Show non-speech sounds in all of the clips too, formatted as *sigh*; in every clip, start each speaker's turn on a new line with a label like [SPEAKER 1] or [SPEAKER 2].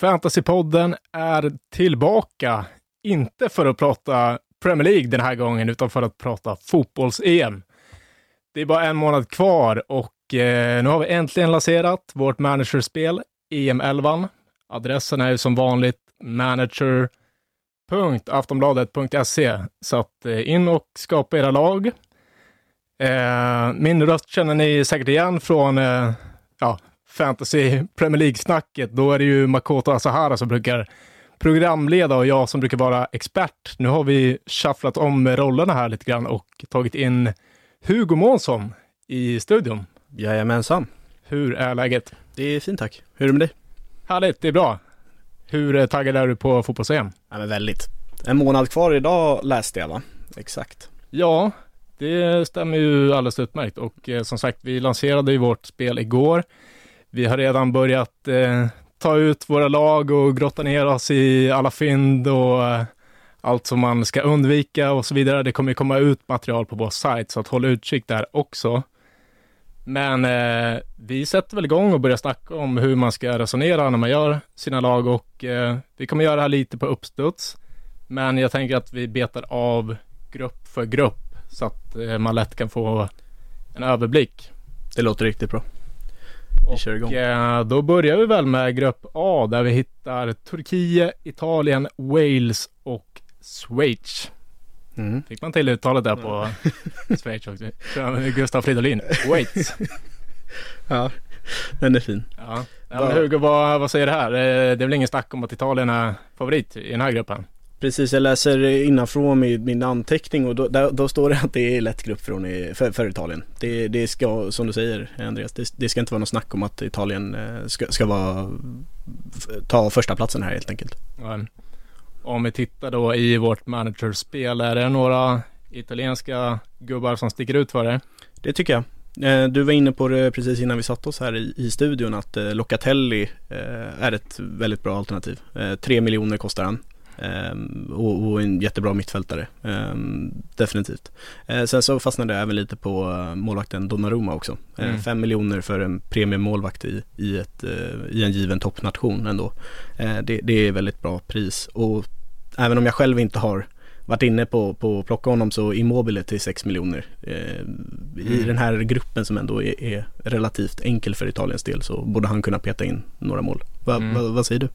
[SPEAKER 1] Fantasypodden är tillbaka, inte för att prata Premier League den här gången, utan för att prata fotbolls-EM. Det är bara en månad kvar och eh, nu har vi äntligen lanserat vårt managerspel, EM11. Adressen är ju som vanligt manager.aftonbladet.se. Så att eh, in och skapa era lag. Eh, min röst känner ni säkert igen från eh, ja, fantasy Premier League-snacket. Då är det ju Makoto Asahara som brukar programleda och jag som brukar vara expert. Nu har vi shufflat om rollerna här lite grann och tagit in Hugo Månsson i studion.
[SPEAKER 2] Jajamensan.
[SPEAKER 1] Hur är läget?
[SPEAKER 2] Det är fint tack. Hur är det med dig?
[SPEAKER 1] Härligt, det är bra. Hur eh, taggad är du på fotbolls-EM?
[SPEAKER 2] Ja men väldigt. En månad kvar idag läste jag va? Exakt.
[SPEAKER 1] Ja, det stämmer ju alldeles utmärkt och eh, som sagt, vi lanserade ju vårt spel igår. Vi har redan börjat eh, ta ut våra lag och grotta ner oss i alla fynd och eh, allt som man ska undvika och så vidare. Det kommer komma ut material på vår sajt, så att håll utkik där också. Men eh, vi sätter väl igång och börjar snacka om hur man ska resonera när man gör sina lag och eh, vi kommer göra det här lite på uppstuds. Men jag tänker att vi betar av grupp för grupp så att eh, man lätt kan få en överblick.
[SPEAKER 2] Det låter riktigt bra. Vi kör igång.
[SPEAKER 1] Och eh, då börjar vi väl med grupp A där vi hittar Turkiet, Italien, Wales och Schweiz.
[SPEAKER 2] Mm.
[SPEAKER 1] Fick man till uttalet där på *laughs* Schweiz också? Gustav Fridolin. Schweiz. *laughs*
[SPEAKER 2] Ja, den är fin.
[SPEAKER 1] Ja. Ja, Hugo, vad, vad säger det här? Eh, Det är väl ingen snack om att Italien är favorit i den här gruppen?
[SPEAKER 2] Precis, jag läser innanfrån min, min anteckning och då, där, då står det att det är lätt grupp från, i- för, för Italien. Det, det ska, som du säger Andreas, det, det ska inte vara något snack om att Italien eh, ska, ska vara, ta första platsen här helt enkelt.
[SPEAKER 1] Om vi tittar då i vårt managerspel, är det några italienska gubbar som sticker ut för det?
[SPEAKER 2] Det tycker jag. Eh, Du var inne på det precis innan vi satte oss här i, i studion att eh, Locatelli är ett väldigt bra alternativ. Tre miljoner kostar han. Ehm, och, och en jättebra mittfältare. Ehm, definitivt. Eh, sen så fastnade jag även lite på eh, målvakten Donnarumma också. Eh,
[SPEAKER 1] Mm.
[SPEAKER 2] Fem miljoner för en premiummålvakt i, i, ett, i en given toppnation ändå. Det, det är väldigt bra pris. Och även om jag själv inte har varit inne på, på att plocka honom så Immobile till 6 miljoner. Eh, I
[SPEAKER 1] Mm.
[SPEAKER 2] den här gruppen som ändå är, är relativt enkel för Italiens del så borde han kunna peta in några mål. Va,
[SPEAKER 1] Mm.
[SPEAKER 2] va, vad säger du?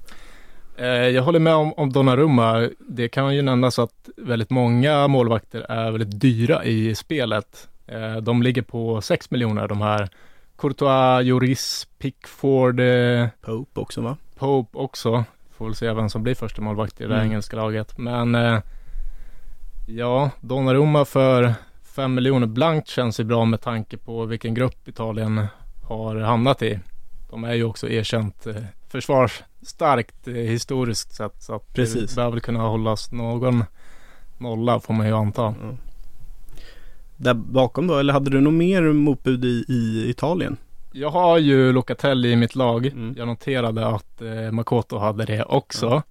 [SPEAKER 1] Eh, Jag håller med om, om Donnarumma. Det kan ju nämnas att väldigt många målvakter är väldigt dyra i spelet. Eh, De ligger på 6 miljoner de här. Courtois, Joris, Pickford, eh,
[SPEAKER 2] Pope också va?
[SPEAKER 1] Pope också. Får väl se vem som blir första målvakt i det
[SPEAKER 2] Mm.
[SPEAKER 1] engelska laget. Men ja, Donnarumma för 5 miljoner blankt känns ju bra med tanke på vilken grupp Italien har hamnat i. De är ju också erkänt försvarsstarkt eh, historiskt sett. Så att
[SPEAKER 2] Precis.
[SPEAKER 1] det bör väl kunna hållas någon nolla får man ju anta.
[SPEAKER 2] Ja. Där bakom då, eller hade du något mer motbud i, i Italien?
[SPEAKER 1] Jag har ju Locatelli i mitt lag.
[SPEAKER 2] Mm.
[SPEAKER 1] Jag noterade att eh, Makoto hade det också.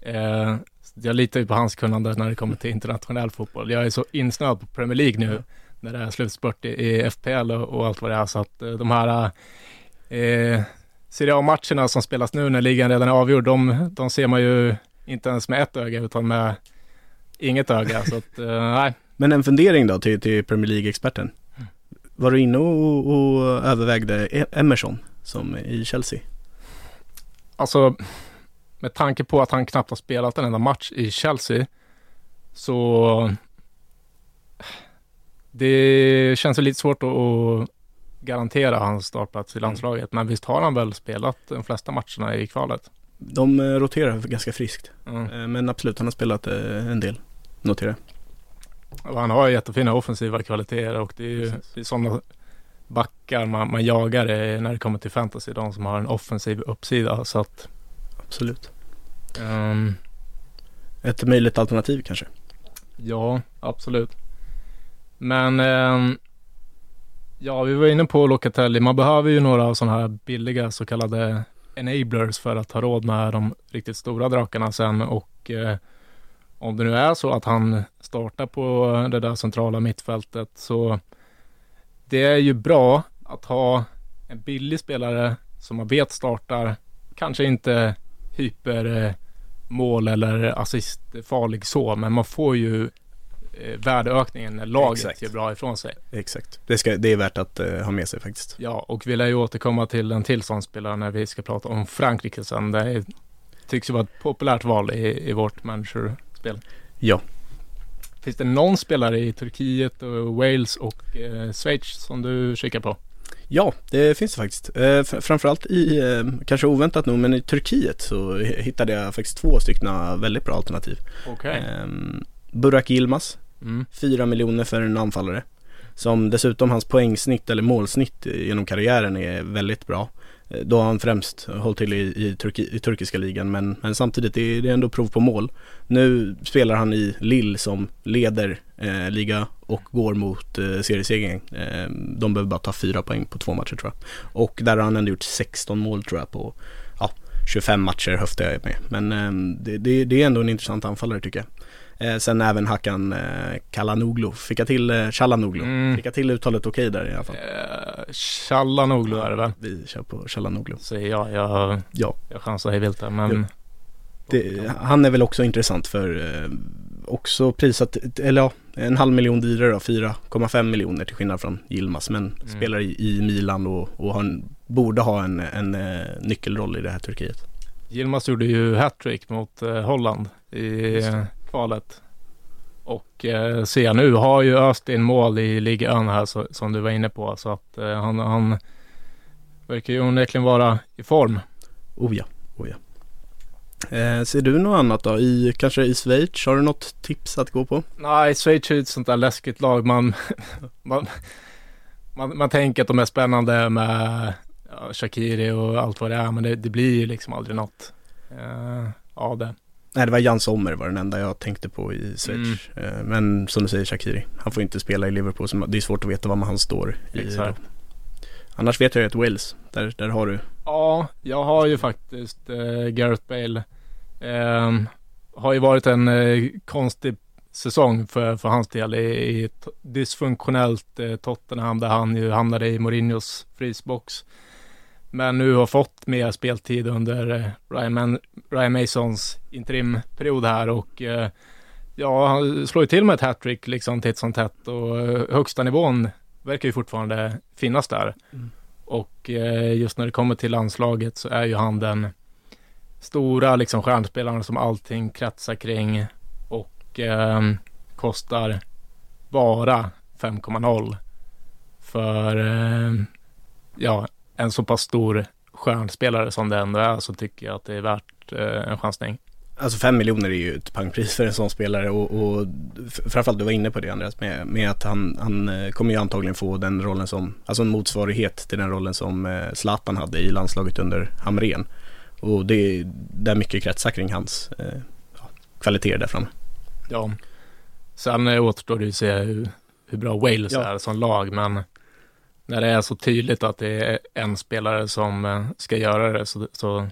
[SPEAKER 1] Eh, så jag litar ju på hans kunnande när det kommer till internationell fotboll. Jag är så insnöad på Premier League nu när det är slutspurt i, i FPL och, och allt vad det är. Så att eh, de här eh, Serie A-matcherna som spelas nu när ligan redan är avgjord, de, de ser man ju inte ens med ett öga utan med inget öga. Så att, eh, nej.
[SPEAKER 2] Men en fundering då till, till Premier League-experten. Var du inne och, och övervägde E- Emerson som i Chelsea?
[SPEAKER 1] Alltså, med tanke på att han knappt har spelat en enda match i Chelsea, så det känns lite svårt att garantera hans startplats i landslaget. Men visst har han väl spelat de flesta matcherna i kvalet?
[SPEAKER 2] De eh, roterar ganska friskt.
[SPEAKER 1] Mm.
[SPEAKER 2] Eh, Men absolut, han har spelat eh, en del. Notera.
[SPEAKER 1] Och han har jättefina offensiva kvaliteter och det är ju
[SPEAKER 2] Precis.
[SPEAKER 1] sådana backar man, man jagar när det kommer till fantasy. De som har en offensiv uppsida. Så att
[SPEAKER 2] absolut.
[SPEAKER 1] Um,
[SPEAKER 2] Ett möjligt alternativ kanske.
[SPEAKER 1] ja, absolut. Men ehm, ja, vi var inne på Locatelli. Man behöver ju några sådana här billiga så kallade enablers för att ha råd med de riktigt stora drakarna sen och eh, om det nu är så att han startar på det där centrala mittfältet så det är ju bra att ha en billig spelare som man vet startar, kanske inte hypermål eh, eller assistfarlig så, men man får ju värdeökningen när laget
[SPEAKER 2] Exakt.
[SPEAKER 1] gör bra ifrån sig.
[SPEAKER 2] Exakt. Det, ska, det är värt att eh, ha med sig faktiskt.
[SPEAKER 1] Ja, och vi lär ju återkomma till en till sån spelare när vi ska prata om Frankrike sen. Det är, tycks ju vara ett populärt val i, i vårt managerspel.
[SPEAKER 2] Ja.
[SPEAKER 1] Finns det någon spelare i Turkiet och Wales och eh, Schweiz som du kikar på?
[SPEAKER 2] Ja, det finns det faktiskt. Eh, fr- framförallt i, eh, kanske oväntat nog, men i Turkiet så hittade jag faktiskt två stycken väldigt bra alternativ.
[SPEAKER 1] Okej.
[SPEAKER 2] Eh, Burak Yilmaz,
[SPEAKER 1] Mm.
[SPEAKER 2] 4 miljoner för en anfallare. Som dessutom hans poängsnitt eller målsnitt genom karriären är väldigt bra. Eh, då har han främst hållit till i, i, Turki, i turkiska ligan men, men samtidigt är det ändå prov på mål. Nu spelar han i Lille som leder eh, liga och går mot eh, seriesegern. Eh, de behöver bara ta fyra poäng på två matcher tror jag. Och där har han ändå gjort 16 mål tror jag på ja, 25 matcher höftar jag med. Men eh, det, det, det är ändå en intressant anfallare tycker jag. Eh, sen även Hakan eh, Kalanoglu. Fick jag till eh, Chalanoglu.
[SPEAKER 1] Mm.
[SPEAKER 2] Fick jag till uttalet okej där i alla fall.
[SPEAKER 1] Eh, Chalanoglu är det väl?
[SPEAKER 2] Vi kör på Chalanoglu.
[SPEAKER 1] Säger jag. Jag,
[SPEAKER 2] Ja,
[SPEAKER 1] jag chansar hej vilt där, men
[SPEAKER 2] det, han är väl också intressant för eh, också prisat, eller ja, en halv miljon dyrare då, 4,5 miljoner till skillnad från Yilmaz. Men
[SPEAKER 1] Mm.
[SPEAKER 2] spelar i, i Milan och, och har en, borde ha en, en eh, nyckelroll i det här Turkiet.
[SPEAKER 1] Yilmaz gjorde ju hattrick mot eh, Holland i kvalet. Och eh, ser nu har ju öst in mål i ligan här så, som du var inne på. Så att eh, han, han verkar ju onekligen vara i form.
[SPEAKER 2] Oh ja, oh ja. Eh, ser du något annat då? I, kanske i Schweiz? Har du något tips att gå på?
[SPEAKER 1] Nej, Schweiz är ett sånt där läskigt lag. Man, *laughs* man, man, man tänker att de är spännande med ja, Shakiri och allt vad det är. Men det, det blir ju liksom aldrig något eh, av det.
[SPEAKER 2] Nej det var Jan Sommer var den enda jag tänkte på i Schweiz. Eh, men som du säger Shakiri, han får inte spela i Liverpool så det är svårt att veta var han står. I
[SPEAKER 1] Exakt.
[SPEAKER 2] Annars vet jag ju att Wales, där, där har du.
[SPEAKER 1] Ja, jag har ju faktiskt eh, Gareth Bale. Ehm, har ju varit en eh, konstig säsong för, för hans del i, i dysfunktionellt eh, Tottenham där han ju hamnade i Mourinhos frysbox. Men nu har fått mer speltid under eh, Ryan, Man- Ryan Masons interimperiod här och eh, ja, han slår ju till med ett hattrick liksom titt som tätt och eh, högsta nivån verkar ju fortfarande finnas där.
[SPEAKER 2] Mm.
[SPEAKER 1] Och just när det kommer till landslaget så är ju han den stora liksom stjärnspelaren som allting kretsar kring och eh, kostar bara 5,0 för eh, ja, en så pass stor stjärnspelare som det ändå är så tycker jag att det är värt eh, en chansning.
[SPEAKER 2] Alltså 5 miljoner är ju ett pangpris för en sån spelare och, och framförallt du var inne på det Andreas med, med att han, han eh, kommer ju antagligen få den rollen som, alltså en motsvarighet till den rollen som eh, Zlatan hade i landslaget under Hamrén. Och det är där mycket kretsar kring hans eh, kvaliteter där framme.
[SPEAKER 1] Ja. Sen eh, återstår det ju att se hur, hur bra Wales
[SPEAKER 2] Ja.
[SPEAKER 1] är som lag, men när det är så tydligt att det är en spelare som eh, ska göra det så, så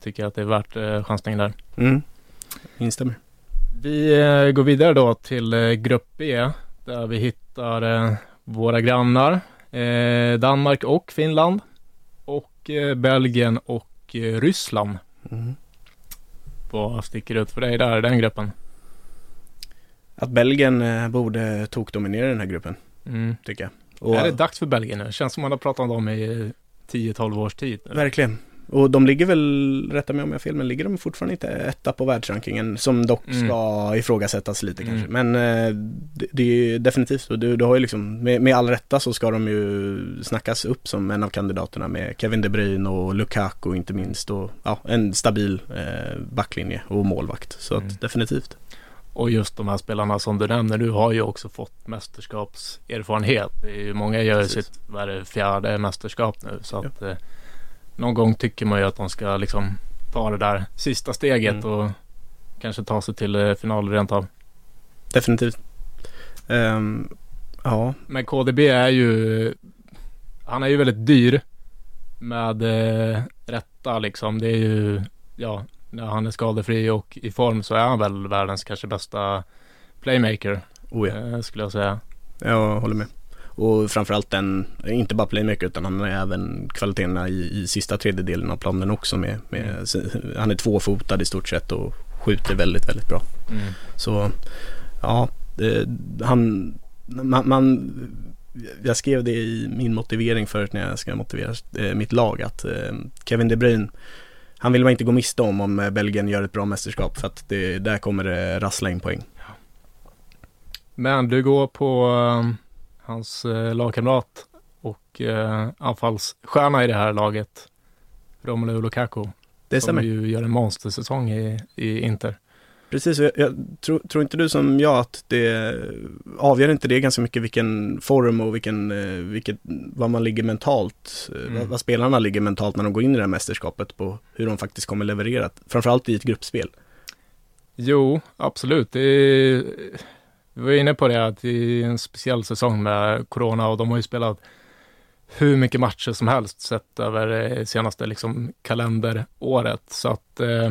[SPEAKER 1] tycker jag att det är värt eh, chansning där.
[SPEAKER 2] Mm. Instämmer.
[SPEAKER 1] Vi eh, går vidare då till grupp B där vi hittar våra grannar Danmark och Finland och Belgien och Ryssland.
[SPEAKER 2] Mm.
[SPEAKER 1] Vad sticker ut för dig där i den gruppen?
[SPEAKER 2] Att Belgien borde tokdominera den här gruppen,
[SPEAKER 1] Mm.
[SPEAKER 2] tycker jag. Och,
[SPEAKER 1] är det dags för Belgien nu? Känns som man har pratat om dem i 10-12 års tid. nu.
[SPEAKER 2] Verkligen. Och de ligger väl, rätta mig om jag har fel, men ligger de fortfarande inte etta på världsrankingen som dock
[SPEAKER 1] Mm.
[SPEAKER 2] ska ifrågasättas lite
[SPEAKER 1] Mm.
[SPEAKER 2] kanske. Men eh, det, det är ju definitivt, och du, du har ju liksom, med, med all rätta så ska de ju snackas upp som en av kandidaterna med Kevin De Bruyne och Lukaku inte minst och ja, en stabil eh, backlinje och målvakt. Så
[SPEAKER 1] Mm.
[SPEAKER 2] att definitivt.
[SPEAKER 1] Och just de här spelarna som du nämner, du har ju också fått mästerskapserfarenhet. Ju, många gör
[SPEAKER 2] Precis.
[SPEAKER 1] sitt vad fjärde mästerskap nu. Så att eh, någon gång tycker man ju att de ska liksom ta det där sista steget
[SPEAKER 2] Mm.
[SPEAKER 1] och kanske ta sig till eh, final rent av.
[SPEAKER 2] Definitivt. Ehm, ja,
[SPEAKER 1] Men KDB är ju, han är ju väldigt dyr med eh, rätta liksom. Det är ju, ja, när han är skadefri och i form så är han väl världens kanske bästa playmaker,
[SPEAKER 2] oh ja.
[SPEAKER 1] eh, skulle jag säga.
[SPEAKER 2] Jag håller med. Och framförallt den, inte bara playmaker utan han har även kvaliteterna i, i sista tredjedelen av planen också med, med
[SPEAKER 1] Mm.
[SPEAKER 2] han är tvåfotad i stort sett och skjuter väldigt, väldigt bra.
[SPEAKER 1] Mm.
[SPEAKER 2] Så ja, han, man, man, jag skrev det i min motivering förut när jag ska motivera eh, mitt lag att eh, Kevin De Bruyne han vill man inte gå miste om om eh, Belgien gör ett bra mästerskap för att det, där kommer det rassla in poäng.
[SPEAKER 1] Men du går på eh, hans eh, lagkamrat och eh, anfallsstjärna i det här laget, Romelu Lukaku.
[SPEAKER 2] Det
[SPEAKER 1] som
[SPEAKER 2] stämmer.
[SPEAKER 1] ju gör en monstersäsong i, i Inter.
[SPEAKER 2] Precis, jag, jag tror, tror inte du som jag att det avgör inte det ganska mycket vilken form och vilken, eh, vilket, vad man ligger mentalt, eh,
[SPEAKER 1] Mm.
[SPEAKER 2] vad, vad spelarna ligger mentalt när de går in i det här mästerskapet på hur de faktiskt kommer leverera, framförallt i ett gruppspel.
[SPEAKER 1] Jo, absolut. Det vi var inne på det att är en speciell säsong med corona och de har ju spelat hur mycket matcher som helst sett över det senaste liksom kalenderåret. Så att eh,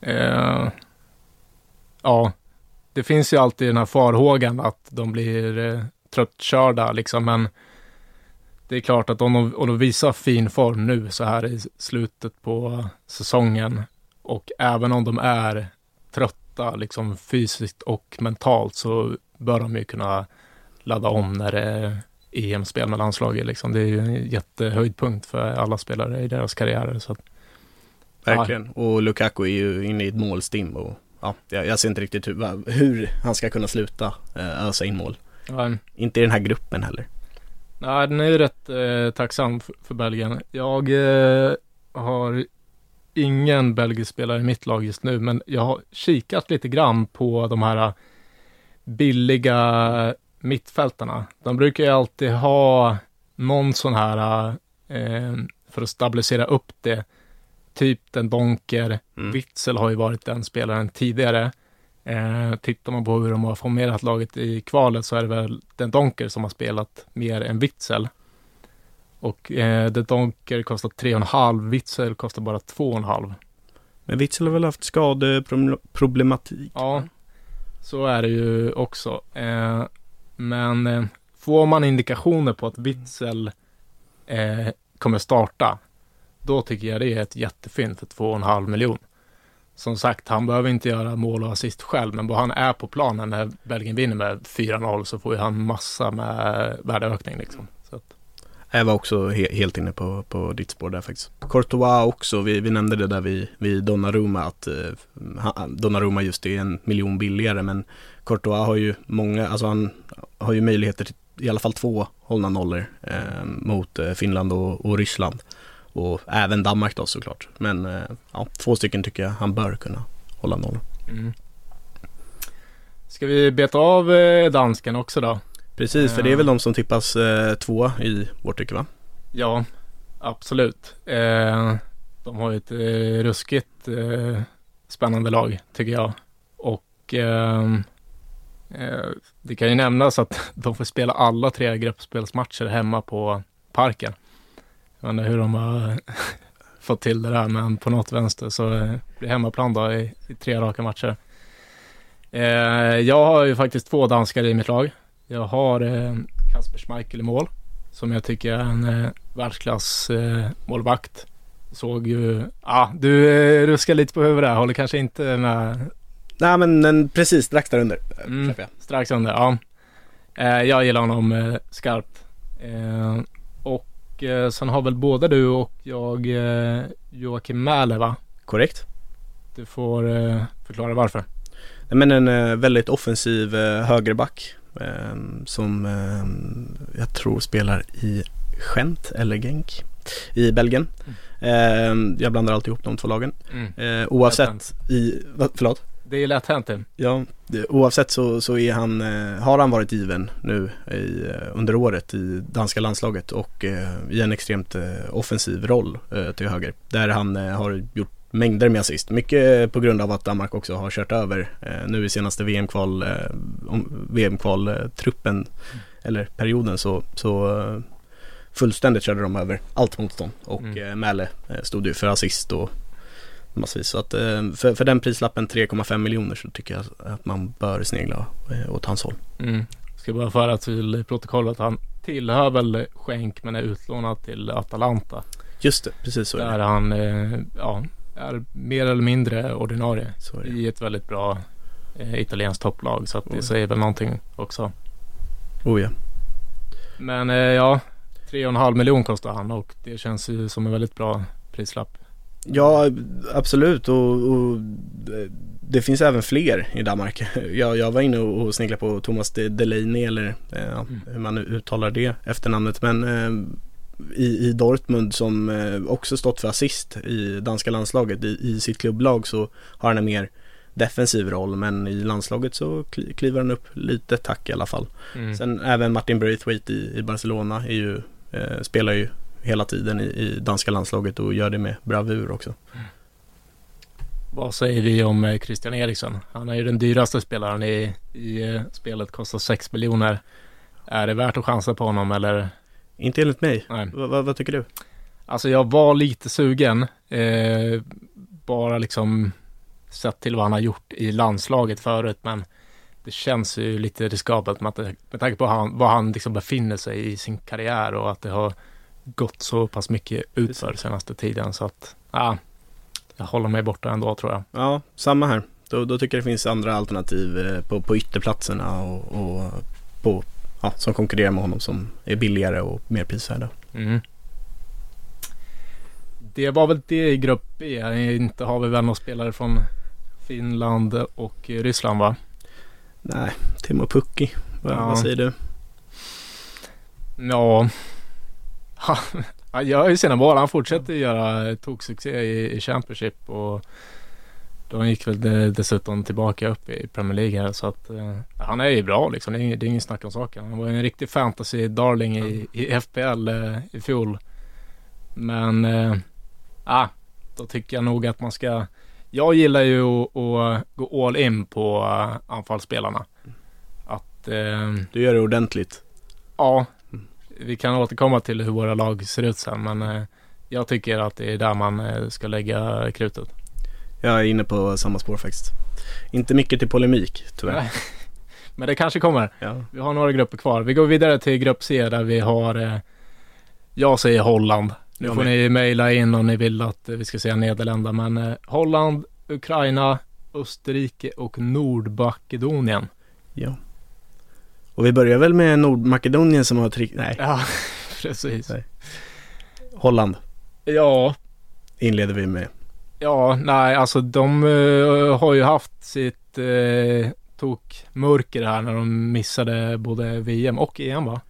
[SPEAKER 1] eh, ja, det finns ju alltid den här farhågan att de blir eh, tröttkörda liksom, men det är klart att om de, om de visar fin form nu så här i slutet på säsongen och även om de är trötta liksom fysiskt och mentalt så bör de ju kunna ladda om när det är EM-spel med landslaget. Liksom. Det är ju en jättehöjdpunkt för alla spelare i deras karriärer. Så att,
[SPEAKER 2] Verkligen. Och Lukaku är ju inne i ett målstim och ja, jag, jag ser inte riktigt hur, hur han ska kunna sluta eh, ösa in mål.
[SPEAKER 1] ja,
[SPEAKER 2] Inte i den här gruppen heller.
[SPEAKER 1] Nej, den är ju rätt eh, tacksam för, för Belgien. Jag eh, har ingen belgisk spelare i mitt lag just nu, men jag har kikat lite grann på de här eh, billiga mittfältarna. De brukar ju alltid ha någon sån här eh, för att stabilisera upp det. Typ den Donker.
[SPEAKER 2] Mm.
[SPEAKER 1] Witzel har ju varit den spelaren tidigare. Eh, tittar man på hur de har formerat laget i kvalet så är det väl den Donker som har spelat mer än Witzel. Och eh, den Donker kostar 3,5, Witzel kostar bara 2,5.
[SPEAKER 2] Men Witzel har väl haft skadeproblematik?
[SPEAKER 1] Ja, så är det ju också. Eh, men eh, får man indikationer på att Witzel eh, kommer starta, då tycker jag det är ett jättefynd för 2,5 miljon. Som sagt, han behöver inte göra mål och assist själv, men bara han är på planen när Belgien vinner med 4-0 så får ju han massa med värdeökning liksom. Så att,
[SPEAKER 2] Jag var också he- helt inne på, på ditt spår där faktiskt. Courtois också, vi, vi nämnde det där vid, vid Donnarumma att eh, Donnarumma just är en miljon billigare men Courtois har ju många, alltså han har ju möjligheter till i alla fall två hållna nollor eh, mot eh, Finland och, och Ryssland. Och även Danmark då såklart. Men eh, ja, två stycken tycker jag han bör kunna hålla nollor.
[SPEAKER 1] mm. Ska vi beta av eh, dansken också då?
[SPEAKER 2] Precis, för det är väl de som tippas eh, två i vårt tycke va?
[SPEAKER 1] Ja, absolut. Eh, de har ju ett eh, ruskigt eh, spännande lag, tycker jag. Och ehm, eh, det kan ju nämnas att *laughs* de får spela alla tre gruppspelsmatcher hemma på Parken. Vet hur de har *laughs* fått till det där, men på något vänster så eh, blir hemmaplan då i, i tre raka matcher. Eh, jag har ju faktiskt två danskar i mitt lag. Jag har eh, Kasper Schmeichel i mål som jag tycker är en eh, världsklass eh. Såg ju, ja ah, du eh, ruskar lite på huvudet där, håller kanske inte med
[SPEAKER 2] Nej men en, precis strax där under. eh,
[SPEAKER 1] Mm. strax under, ja. Jag gillar honom skarpt. Och eh, sen har väl både du och jag eh, Joakim Mäler va?
[SPEAKER 2] Korrekt.
[SPEAKER 1] Du får eh, förklara varför.
[SPEAKER 2] Nej, Men en eh, väldigt offensiv eh, högerback eh, som eh, jag tror spelar i Gent eller Genk i Belgien. Eh, jag blandar alltid ihop de två lagen.
[SPEAKER 1] Mm.
[SPEAKER 2] Eh, oavsett i, förlåt?
[SPEAKER 1] Det är lätt hänt. Tim.
[SPEAKER 2] Ja, det, oavsett så, så är han, eh, har han varit given nu i, eh, under året i danska landslaget och eh, i en extremt offensiv roll till höger. Där han har gjort mängder med assist. Mycket på grund av att Danmark också har kört över nu i senaste VM-kval, VM-kval-truppen mm. eller perioden så, så fullständigt körde de över allt motstånd och mm. Mäle stod ju för assist och massvis. Så att eh, för, för den prislappen 3,5 miljoner så tycker jag att man bör snegla eh, åt hans håll.
[SPEAKER 1] Mm. Ska bara föra till protokollet att han tillhör väl Schenk men är utlånad till Atalanta.
[SPEAKER 2] Just det, precis så
[SPEAKER 1] är det. Där han eh, ja, är mer eller mindre ordinarie i ett väldigt bra italienskt topplag. Så att det oh. säger väl någonting också.
[SPEAKER 2] Oh ja.
[SPEAKER 1] Men ja, 3,5 miljoner kostar han och det känns ju som en väldigt bra prislapp.
[SPEAKER 2] Ja, absolut och, och, det finns även fler i Danmark. *laughs* Jag, jag var inne och sneglade på Thomas Delaney eller eh, mm. hur man uttalar det efternamnet. Men eh, i, i Dortmund som eh, också stått för assist i danska landslaget. I, I sitt klubblag så har han en mer defensiv roll men i landslaget så kliver han upp lite tack i alla fall. Mm. Sen även Martin Braithwaite i, i Barcelona är ju, eh, spelar ju hela tiden i, i danska landslaget och gör det med bravur också. Mm.
[SPEAKER 1] Vad säger vi om eh, Christian Eriksson? Han är ju den dyraste spelaren i, i eh, spelet, kostar 6 miljoner. Är det värt att chansa på honom eller?
[SPEAKER 2] Inte enligt mig. Nej. vad tycker du?
[SPEAKER 1] Alltså jag var lite sugen. Eh, bara liksom sett till vad han har gjort i landslaget förut. Men det känns ju lite riskabelt med, med tanke på han, var han liksom befinner sig i sin karriär och att det har gått så pass mycket utför senaste tiden så att ja, jag håller mig borta ändå tror jag.
[SPEAKER 2] Ja, samma här. Då, då tycker jag det finns andra alternativ eh, på, på ytterplatserna och, och på, ja, som konkurrerar med honom som är billigare och mer prisvärda. Mm.
[SPEAKER 1] Det var väl det i grupp B. Inte har vi väl några spelare från Finland och Ryssland va?
[SPEAKER 2] Nej, Timo Pukki. Vad, ja. vad säger du?
[SPEAKER 1] Ja, han gör ju sina mål. Han fortsätter göra toksuccé i, i Championship och de gick väl dessutom tillbaka upp i Premier League här så att uh, han är ju bra liksom. Det är, ingen, det är ingen snack om saken. Han var en riktig fantasy darling i, i FPL eh, i fjol. Men uh, ah, då tycker jag nog att man ska jag gillar ju att, att gå all in på anfallsspelarna. Att,
[SPEAKER 2] du gör det ordentligt?
[SPEAKER 1] Ja, vi kan återkomma till hur våra lag ser ut sen, men eh, jag tycker att det är där man eh, ska lägga krutet.
[SPEAKER 2] Jag är inne på samma spår faktiskt. Inte mycket till polemik tyvärr. *laughs*
[SPEAKER 1] men det kanske kommer. Ja. Vi har några grupper kvar. Vi går vidare till grupp C där vi har, eh, jag säger Holland. Nu får ni mejla in om ni vill att vi ska säga Nederländerna, men Holland, Ukraina, Österrike och Nordmakedonien.
[SPEAKER 2] Ja. Och vi börjar väl med Nordmakedonien som har trick... Nej.
[SPEAKER 1] Ja, *laughs* precis. Nej.
[SPEAKER 2] Holland.
[SPEAKER 1] Ja.
[SPEAKER 2] Inleder vi med.
[SPEAKER 1] Ja, nej, alltså de uh, har ju haft sitt uh, tok mörker här när de missade både VM och EM va?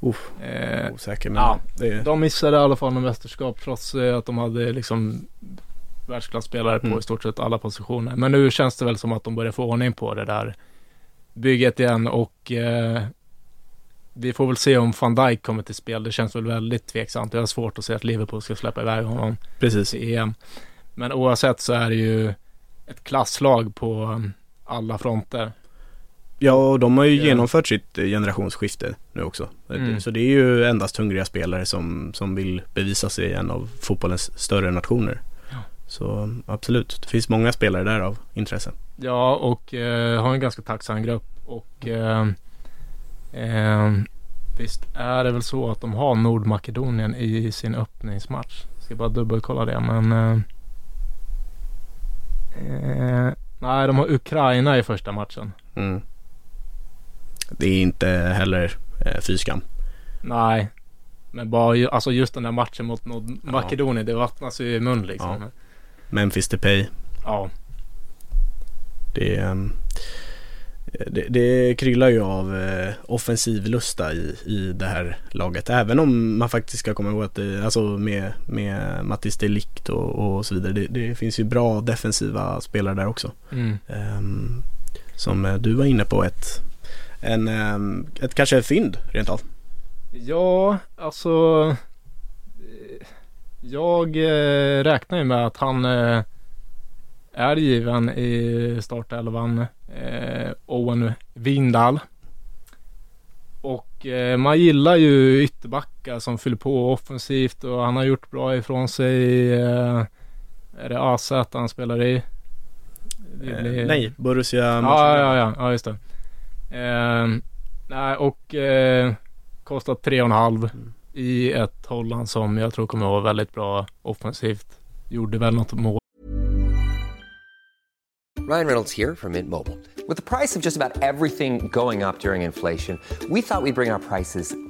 [SPEAKER 2] Uff, uh, osäker men ja,
[SPEAKER 1] det... De missade i alla fall en mästerskap trots att de hade liksom världsklasspelare på mm. i stort sett alla positioner. Men nu känns det väl som att de börjar få ordning på det där bygget igen och eh, vi får väl se om van Dijk kommer till spel. Det känns väl väldigt tveksamt. Jag har svårt att se att Liverpool ska släppa iväg honom
[SPEAKER 2] Precis.
[SPEAKER 1] i EM. Men oavsett så är det ju ett klasslag på um, alla fronter.
[SPEAKER 2] Ja, och de har ju ja. genomfört sitt eh, generationsskifte nu också. Mm. Så det är ju endast hungriga spelare som, som vill bevisa sig i en av fotbollens större nationer. Så absolut, det finns många spelare där av intresse.
[SPEAKER 1] Ja, och eh, har en ganska tacksam grupp. Och eh, eh, visst är det väl så att de har Nordmakedonien i sin öppningsmatch. Ska bara dubbelkolla det, men eh, eh, nej, de har Ukraina i första matchen. Mm.
[SPEAKER 2] Det är inte heller eh, fyskam.
[SPEAKER 1] Nej, men bara alltså just den där matchen mot Nordmakedonien, ja. det vattnas ju i mun liksom. Ja.
[SPEAKER 2] Memphis Depay.
[SPEAKER 1] Ja.
[SPEAKER 2] Det ehm, det, det kryllar ju av eh, offensivlusta i, i det här laget. Även om man faktiskt ska komma ihåg att det, alltså med, med Mattis Delikt och, och så vidare. Det, det, finns ju bra defensiva spelare där också.
[SPEAKER 1] Mm.
[SPEAKER 2] Um, som eh, du var inne på ett, en, um, ett kanske fynd rent av.
[SPEAKER 1] Ja, alltså jag eh, räknar ju med att han eh, är given i startelvan. Eh, Owen Vindal. Och eh, man gillar ju ytterbackar som fyller på offensivt och han har gjort bra ifrån sig. Eh, är det AZ han spelar i?
[SPEAKER 2] Det blir... nej, Borussia
[SPEAKER 1] ja, ja, ja, ja, just det. Eh, nej, och eh, kostat 3,5 mm i ett Holland som jag tror kommer att vara väldigt bra offensivt. Gjorde väl något mål
[SPEAKER 3] Ryan Reynolds här från Mint Mobile. Med priset på nästan allt som går upp under inflationen, trodde vi att vi skulle bring våra priser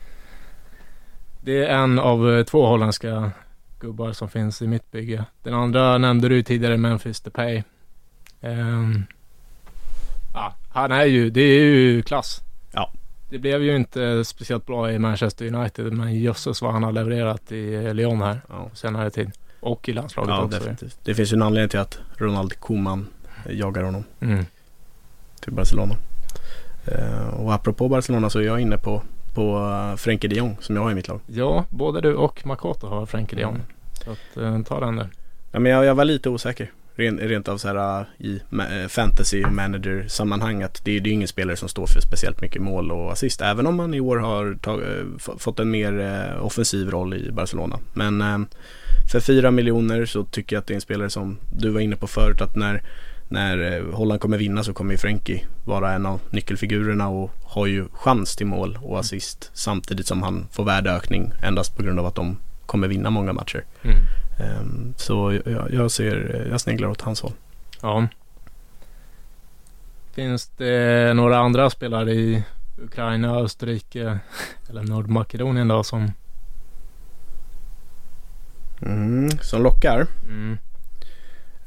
[SPEAKER 1] det är en av eh, två holländska gubbar som finns i mitt bygge. Den andra nämnde du tidigare, Memphis Depay. Um, ja, han är ju, det är ju klass.
[SPEAKER 2] Ja.
[SPEAKER 1] Det blev ju inte speciellt bra i Manchester United, men jösses vad han har levererat i Lyon här ja. senare tid. Och i landslaget ja, också. Definitivt.
[SPEAKER 2] Det finns ju en anledning till att Ronald Koeman jagar honom.
[SPEAKER 1] Mm.
[SPEAKER 2] Till Barcelona. Uh, och apropå Barcelona så är jag inne på, på uh, Frenkie de Jong som jag har i mitt lag.
[SPEAKER 1] Ja, både du och Makoto har Frenkie de Jong. Mm. Så att, uh, ta den där.
[SPEAKER 2] Ja, men jag, jag var lite osäker. Rent, rent av så här i fantasy manager sammanhang att det, det är ingen spelare som står för speciellt mycket mål och assist. Även om man i år har tag, fått en mer offensiv roll i Barcelona. Men för fyra miljoner så tycker jag att det är en spelare som du var inne på förut att när när eh, Holland kommer vinna så kommer ju Frenkie vara en av nyckelfigurerna och har ju chans till mål och assist samtidigt som han får värdeökning endast på grund av att de kommer vinna många matcher.
[SPEAKER 1] Mm.
[SPEAKER 2] Um, så jag, jag, ser, jag sneglar åt hans håll.
[SPEAKER 1] Ja. Finns det några andra spelare i Ukraina, Österrike eller Nordmakedonien då som
[SPEAKER 2] mm, Som lockar?
[SPEAKER 1] Mm.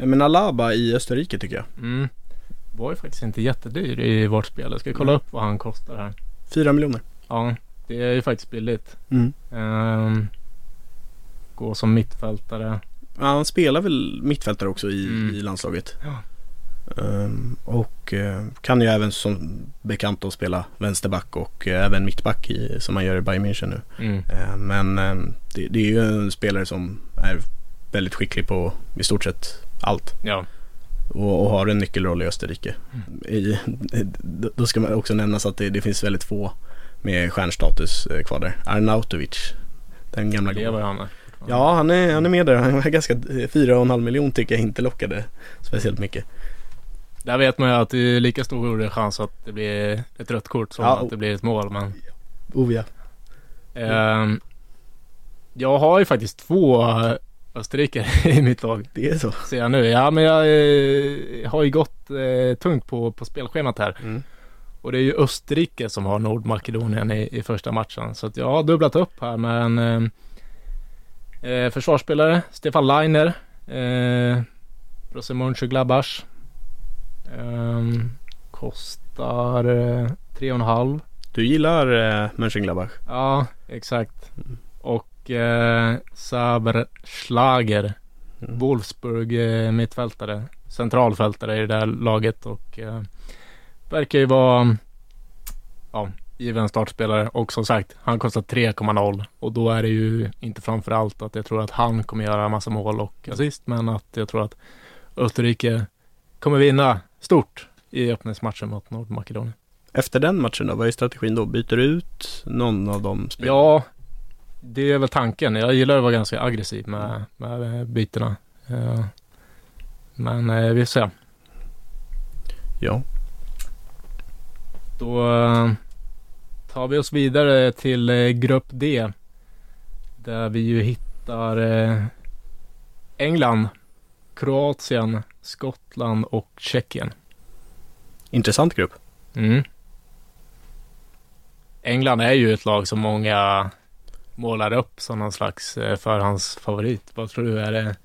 [SPEAKER 2] Men Alaba i Österrike tycker jag.
[SPEAKER 1] Mm. Var ju faktiskt inte jättedyr i vårt spel. Jag ska kolla mm. upp vad han kostar här.
[SPEAKER 2] Fyra miljoner.
[SPEAKER 1] Ja, det är ju faktiskt billigt.
[SPEAKER 2] Mm.
[SPEAKER 1] Um, gå som mittfältare.
[SPEAKER 2] Ja, han spelar väl mittfältare också i, mm. i landslaget.
[SPEAKER 1] Ja.
[SPEAKER 2] Um, och uh, kan ju även som bekant då spela vänsterback och uh, även mittback i, som man gör i Bayern München nu.
[SPEAKER 1] Mm.
[SPEAKER 2] Uh, men det, det, är ju en spelare som är väldigt skicklig på i stort sett allt.
[SPEAKER 1] Ja.
[SPEAKER 2] Och, och har en nyckelroll i Österrike. Mm. I, då ska man också nämnas att det, det, finns väldigt få med stjärnstatus eh, kvar där. Arnautovic. Den gamla
[SPEAKER 1] Det var han
[SPEAKER 2] Ja, han är, han är med där. Han var ganska, 4,5 miljon tycker jag inte lockade speciellt mycket.
[SPEAKER 1] Där vet man ju att det är lika stor chans att det blir ett rött kort som ja, att det blir ett mål. Men...
[SPEAKER 2] Oh ja.
[SPEAKER 1] Um, jag har ju faktiskt två Österrike *laughs* i mitt lag.
[SPEAKER 2] Det är så?
[SPEAKER 1] Ser jag nu. Ja, men jag eh, har ju gått eh, tungt på, på spelschemat här.
[SPEAKER 2] Mm.
[SPEAKER 1] Och det är ju Österrike som har Nordmakedonien i, i första matchen. Så att jag har dubblat upp här med en eh, eh försvarsspelare, Stefan Leiner. Eh, Borussia Mönchengladbach. Eh, kostar eh, 3,5.
[SPEAKER 2] Du gillar eh, Mönchengladbach?
[SPEAKER 1] Ja, exakt. Mm. Och eh, Saber Schlager. Mm. Wolfsburg eh, mittfältare. Centralfältare i det där laget och eh, verkar ju vara ja, given startspelare och som sagt, han kostar 3,0 och då är det ju inte framför allt att jag tror att han kommer göra massa mål och assist, men att jag tror att Österrike kommer vinna stort i öppningsmatchen mot Nordmakedonien.
[SPEAKER 2] Efter den matchen då, vad är strategin då? Byter du ut någon av de spelarna?
[SPEAKER 1] Ja, det är väl tanken. Jag gillar att vara ganska aggressiv med, med bytena. Uh, men uh, vi får se.
[SPEAKER 2] Ja.
[SPEAKER 1] Då uh, tar vi oss vidare till eh, grupp D. Där vi ju hittar eh, England, Kroatien, Skottland och Tjeckien.
[SPEAKER 2] Intressant grupp.
[SPEAKER 1] Mm. England är ju ett lag som många målar upp som någon slags eh, förhandsfavorit. Vad tror du? Är det,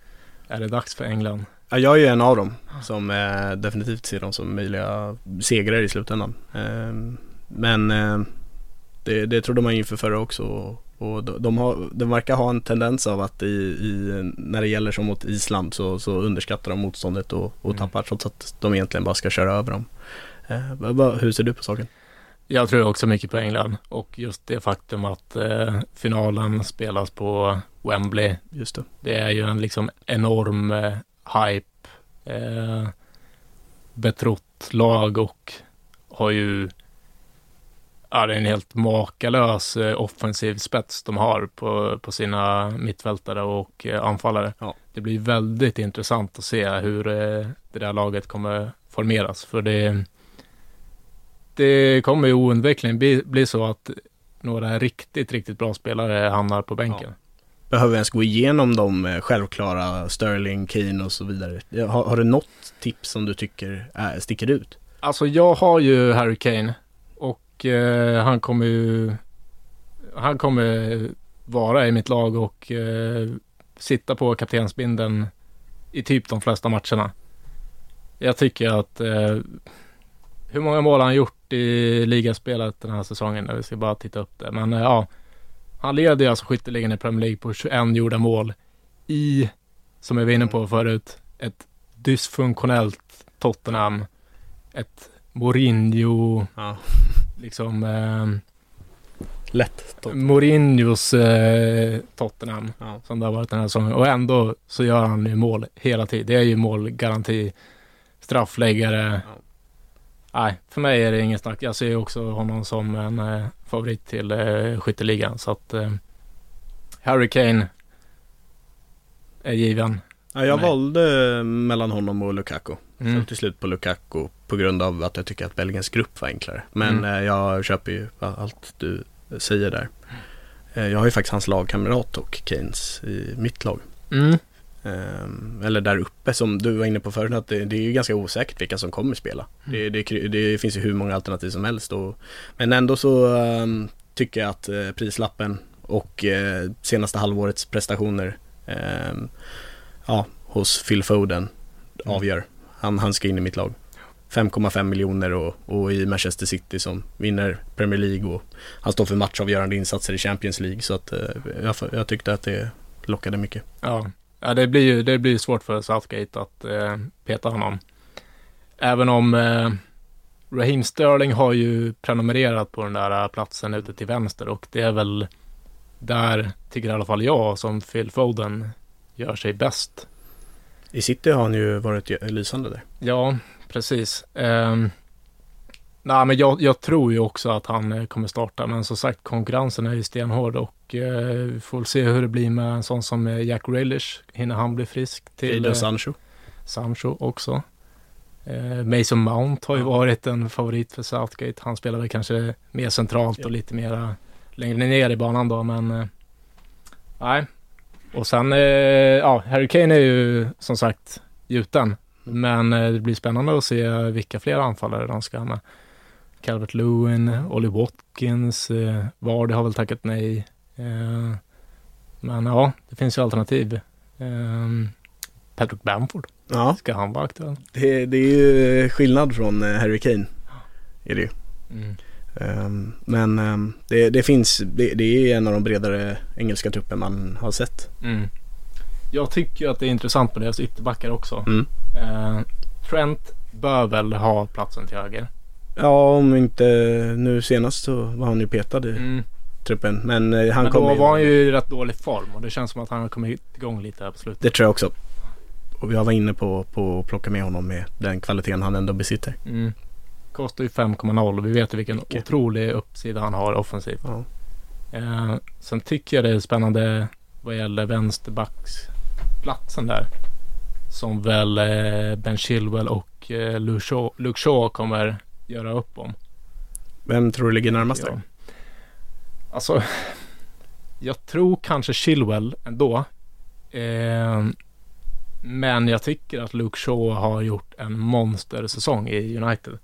[SPEAKER 1] är det dags för England?
[SPEAKER 2] Ja, jag är ju en av dem som eh, definitivt ser dem som möjliga segrare i slutändan. Eh, men eh, det, det trodde man inför förra också. Och, de, de, har, de verkar ha en tendens av att i, i, när det gäller som mot Island så, så underskattar de motståndet och, och
[SPEAKER 1] Mm.
[SPEAKER 2] tappar trots att de egentligen bara ska köra över dem. Eh, hur ser du på saken?
[SPEAKER 1] Jag tror också mycket på England och just det faktum att eh, finalen spelas på Wembley.
[SPEAKER 2] Just det.
[SPEAKER 1] Det är ju en liksom enorm eh, hype. Eh, betrott lag och har ju Ja, det är en helt makalös eh, offensiv spets de har på, på sina mittfältare och eh, anfallare.
[SPEAKER 2] Ja.
[SPEAKER 1] Det blir väldigt intressant att se hur eh, det där laget kommer formeras. För det, det kommer ju oundvikligen bli, bli så att några riktigt, riktigt bra spelare hamnar på bänken.
[SPEAKER 2] Behöver vi ens gå igenom de eh, självklara Sterling, Kane och så vidare? Ja, Har, har du något tips som du tycker är, sticker ut?
[SPEAKER 1] Alltså jag har ju Harry Kane och eh, han kommer ju han kommer vara i mitt lag och eh, sitta på kaptensbindeln i typ de flesta matcherna. Jag tycker att eh, hur många mål har han gjort i ligaspelet den här säsongen? Vi ska bara titta upp det. Men eh, ja, han leder ju alltså skytteligan i Premier League på 21 gjorda mål i, som jag var inne på förut, ett dysfunktionellt Tottenham. Ett Mourinho,
[SPEAKER 2] Ja.
[SPEAKER 1] liksom eh,
[SPEAKER 2] Lätt. Topp.
[SPEAKER 1] Mourinhos eh, Tottenham
[SPEAKER 2] Ja.
[SPEAKER 1] som det har varit den här säsongen. Och ändå så gör han ju mål hela tiden. Det är ju målgaranti, straffläggare.
[SPEAKER 2] Ja.
[SPEAKER 1] Nej, för mig är det ingen snack. Jag ser också honom som en eh, favorit till eh, skytteligan. Så att eh, Harry Kane är given.
[SPEAKER 2] Ja, jag valde mellan honom och Lukaku.
[SPEAKER 1] Mm.
[SPEAKER 2] Föll till slut på Lukaku på grund av att jag tycker att Belgiens grupp var enklare. Men
[SPEAKER 1] Mm.
[SPEAKER 2] eh, jag köper ju allt du säger där. Eh, jag har ju faktiskt hans lagkamrat och Keynes i mitt lag.
[SPEAKER 1] Mm.
[SPEAKER 2] Ehm, eller där uppe som du var inne på förut att det, det är ju ganska osäkert vilka som kommer spela. Det, det, det finns ju hur många alternativ som helst. Och, men ändå så ehm, tycker jag att eh, prislappen och eh, senaste halvårets prestationer ehm, ja, hos Phil Foden avgör. Han, han ska in i mitt lag. 5,5 miljoner och, och i Manchester City som vinner Premier League och han står för matchavgörande insatser i Champions League så att eh, jag, jag tyckte att det lockade mycket.
[SPEAKER 1] Ja, ja det blir ju det blir svårt för Southgate att eh, peta honom. Även om eh, Raheem Sterling har ju prenumererat på den där platsen ute till vänster och det är väl där, tycker i alla fall jag, som Phil Foden gör sig bäst.
[SPEAKER 2] I City har han ju varit lysande där.
[SPEAKER 1] Ja, precis. Um, nej, men jag, jag tror ju också att han eh, kommer starta, men som sagt konkurrensen är ju stenhård och eh, vi får väl se hur det blir med en sån som eh, Jack Grealish. Hinner han bli frisk till
[SPEAKER 2] Jadon
[SPEAKER 1] eh,
[SPEAKER 2] Sancho.
[SPEAKER 1] Sancho också. Eh, Mason Mount har ju varit en favorit för Southgate. Han spelar väl kanske mer centralt och lite mera längre ner i banan då, men eh, nej. Och sen, ja, Harry Kane är ju som sagt gjuten. Men eh, det blir spännande att se vilka fler anfallare de ska ha med. Calvert Lewin, Ollie Watkins, eh, Vardy har väl tackat nej. Eh, men ja, det finns ju alternativ. Eh, Patrick Bamford,
[SPEAKER 2] Ja,
[SPEAKER 1] ska han vara aktuell?
[SPEAKER 2] det, det är ju skillnad från eh, Harry Kane. Är det ju.
[SPEAKER 1] Mm.
[SPEAKER 2] Ehm, men ehm, det, det finns, det, det är en av de bredare engelska truppen man har sett.
[SPEAKER 1] Mm. Jag tycker att det är intressant på deras ytterbackar också.
[SPEAKER 2] Mm.
[SPEAKER 1] Eh, Trent bör väl ha platsen till höger.
[SPEAKER 2] Ja, om inte nu senast så var han ju petad i
[SPEAKER 1] Mm.
[SPEAKER 2] truppen. Men eh, han
[SPEAKER 1] Men
[SPEAKER 2] kommer
[SPEAKER 1] då var han ju i rätt dålig form och det känns som att han har kommit igång lite här på slutet.
[SPEAKER 2] Det tror jag också. Och jag var inne på, på att plocka med honom med den kvaliteten han ändå besitter.
[SPEAKER 1] Mm. Kostar ju 5,0 och vi vet vilken
[SPEAKER 2] Mycket.
[SPEAKER 1] otrolig uppsida han har offensivt.
[SPEAKER 2] Ja.
[SPEAKER 1] Eh, sen tycker jag det är spännande vad gäller vänsterbacksplatsen där. Som väl eh, Ben Chilwell och eh, Luke Shaw kommer göra upp om.
[SPEAKER 2] Vem tror du ligger närmast
[SPEAKER 1] Ja.
[SPEAKER 2] där?
[SPEAKER 1] Alltså, jag tror kanske Chilwell ändå. Eh, men jag tycker att Luke Shaw har gjort en monstersäsong i United.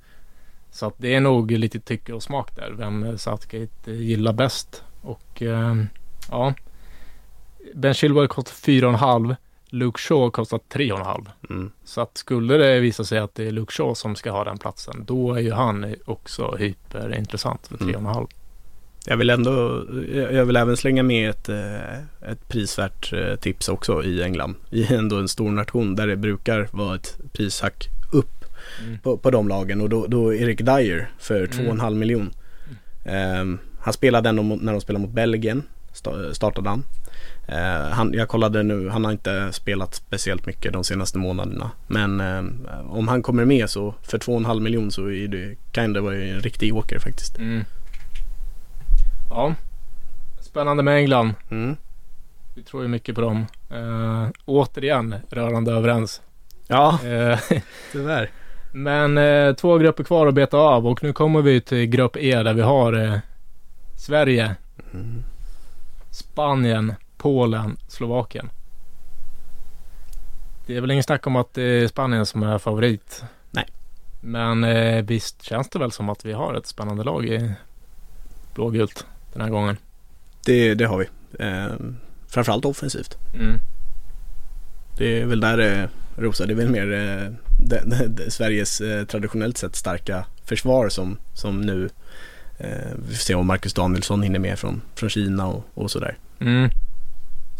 [SPEAKER 1] Så att det är nog lite tycke och smak där, vem Southgate gillar bäst. Och eh, ja, Ben Chilwell kostar 4,5. Luke Shaw kostar 3,5.
[SPEAKER 2] Mm.
[SPEAKER 1] Så att skulle det visa sig att det är Luke Shaw som ska ha den platsen, då är ju han också hyperintressant för 3,5.
[SPEAKER 2] Jag vill ändå, jag vill även slänga med ett, eh, ett prisvärt eh, tips också i England. I ändå en stor nation där det brukar vara ett prishack upp
[SPEAKER 1] Mm.
[SPEAKER 2] på, på de lagen och då, då Erik Dyer för
[SPEAKER 1] Mm.
[SPEAKER 2] 2,5 miljon. Ehm, han spelade ändå när de spelade mot Belgien, sta- startade han. Eh, han. Jag kollade nu, han har inte spelat speciellt mycket de senaste månaderna. Men ehm, om han kommer med så för 2,5 miljon så är det, kan det vara en riktig åker faktiskt.
[SPEAKER 1] Mm. Ja, spännande med England.
[SPEAKER 2] Mm.
[SPEAKER 1] Vi tror ju mycket på dem. Eh, återigen rörande överens.
[SPEAKER 2] Ja,
[SPEAKER 1] Eh, *laughs*
[SPEAKER 2] tyvärr.
[SPEAKER 1] men eh, två grupper kvar att beta av och nu kommer vi till grupp E där vi har eh, Sverige,
[SPEAKER 2] Mm.
[SPEAKER 1] Spanien, Polen, Slovakien. Det är väl ingen snack om att det är Spanien som är favorit.
[SPEAKER 2] Nej.
[SPEAKER 1] Men eh, visst känns det väl som att vi har ett spännande lag i blågult den här gången.
[SPEAKER 2] Det, det har vi. Ehm, framförallt offensivt.
[SPEAKER 1] Mm.
[SPEAKER 2] Det är väl där det rosar. Det är väl mer eh, det, det, det, Sveriges eh, traditionellt sett starka försvar som, som nu eh, vi får se om Marcus Danielsson hinner med från, från Kina och, och sådär.
[SPEAKER 1] Mm.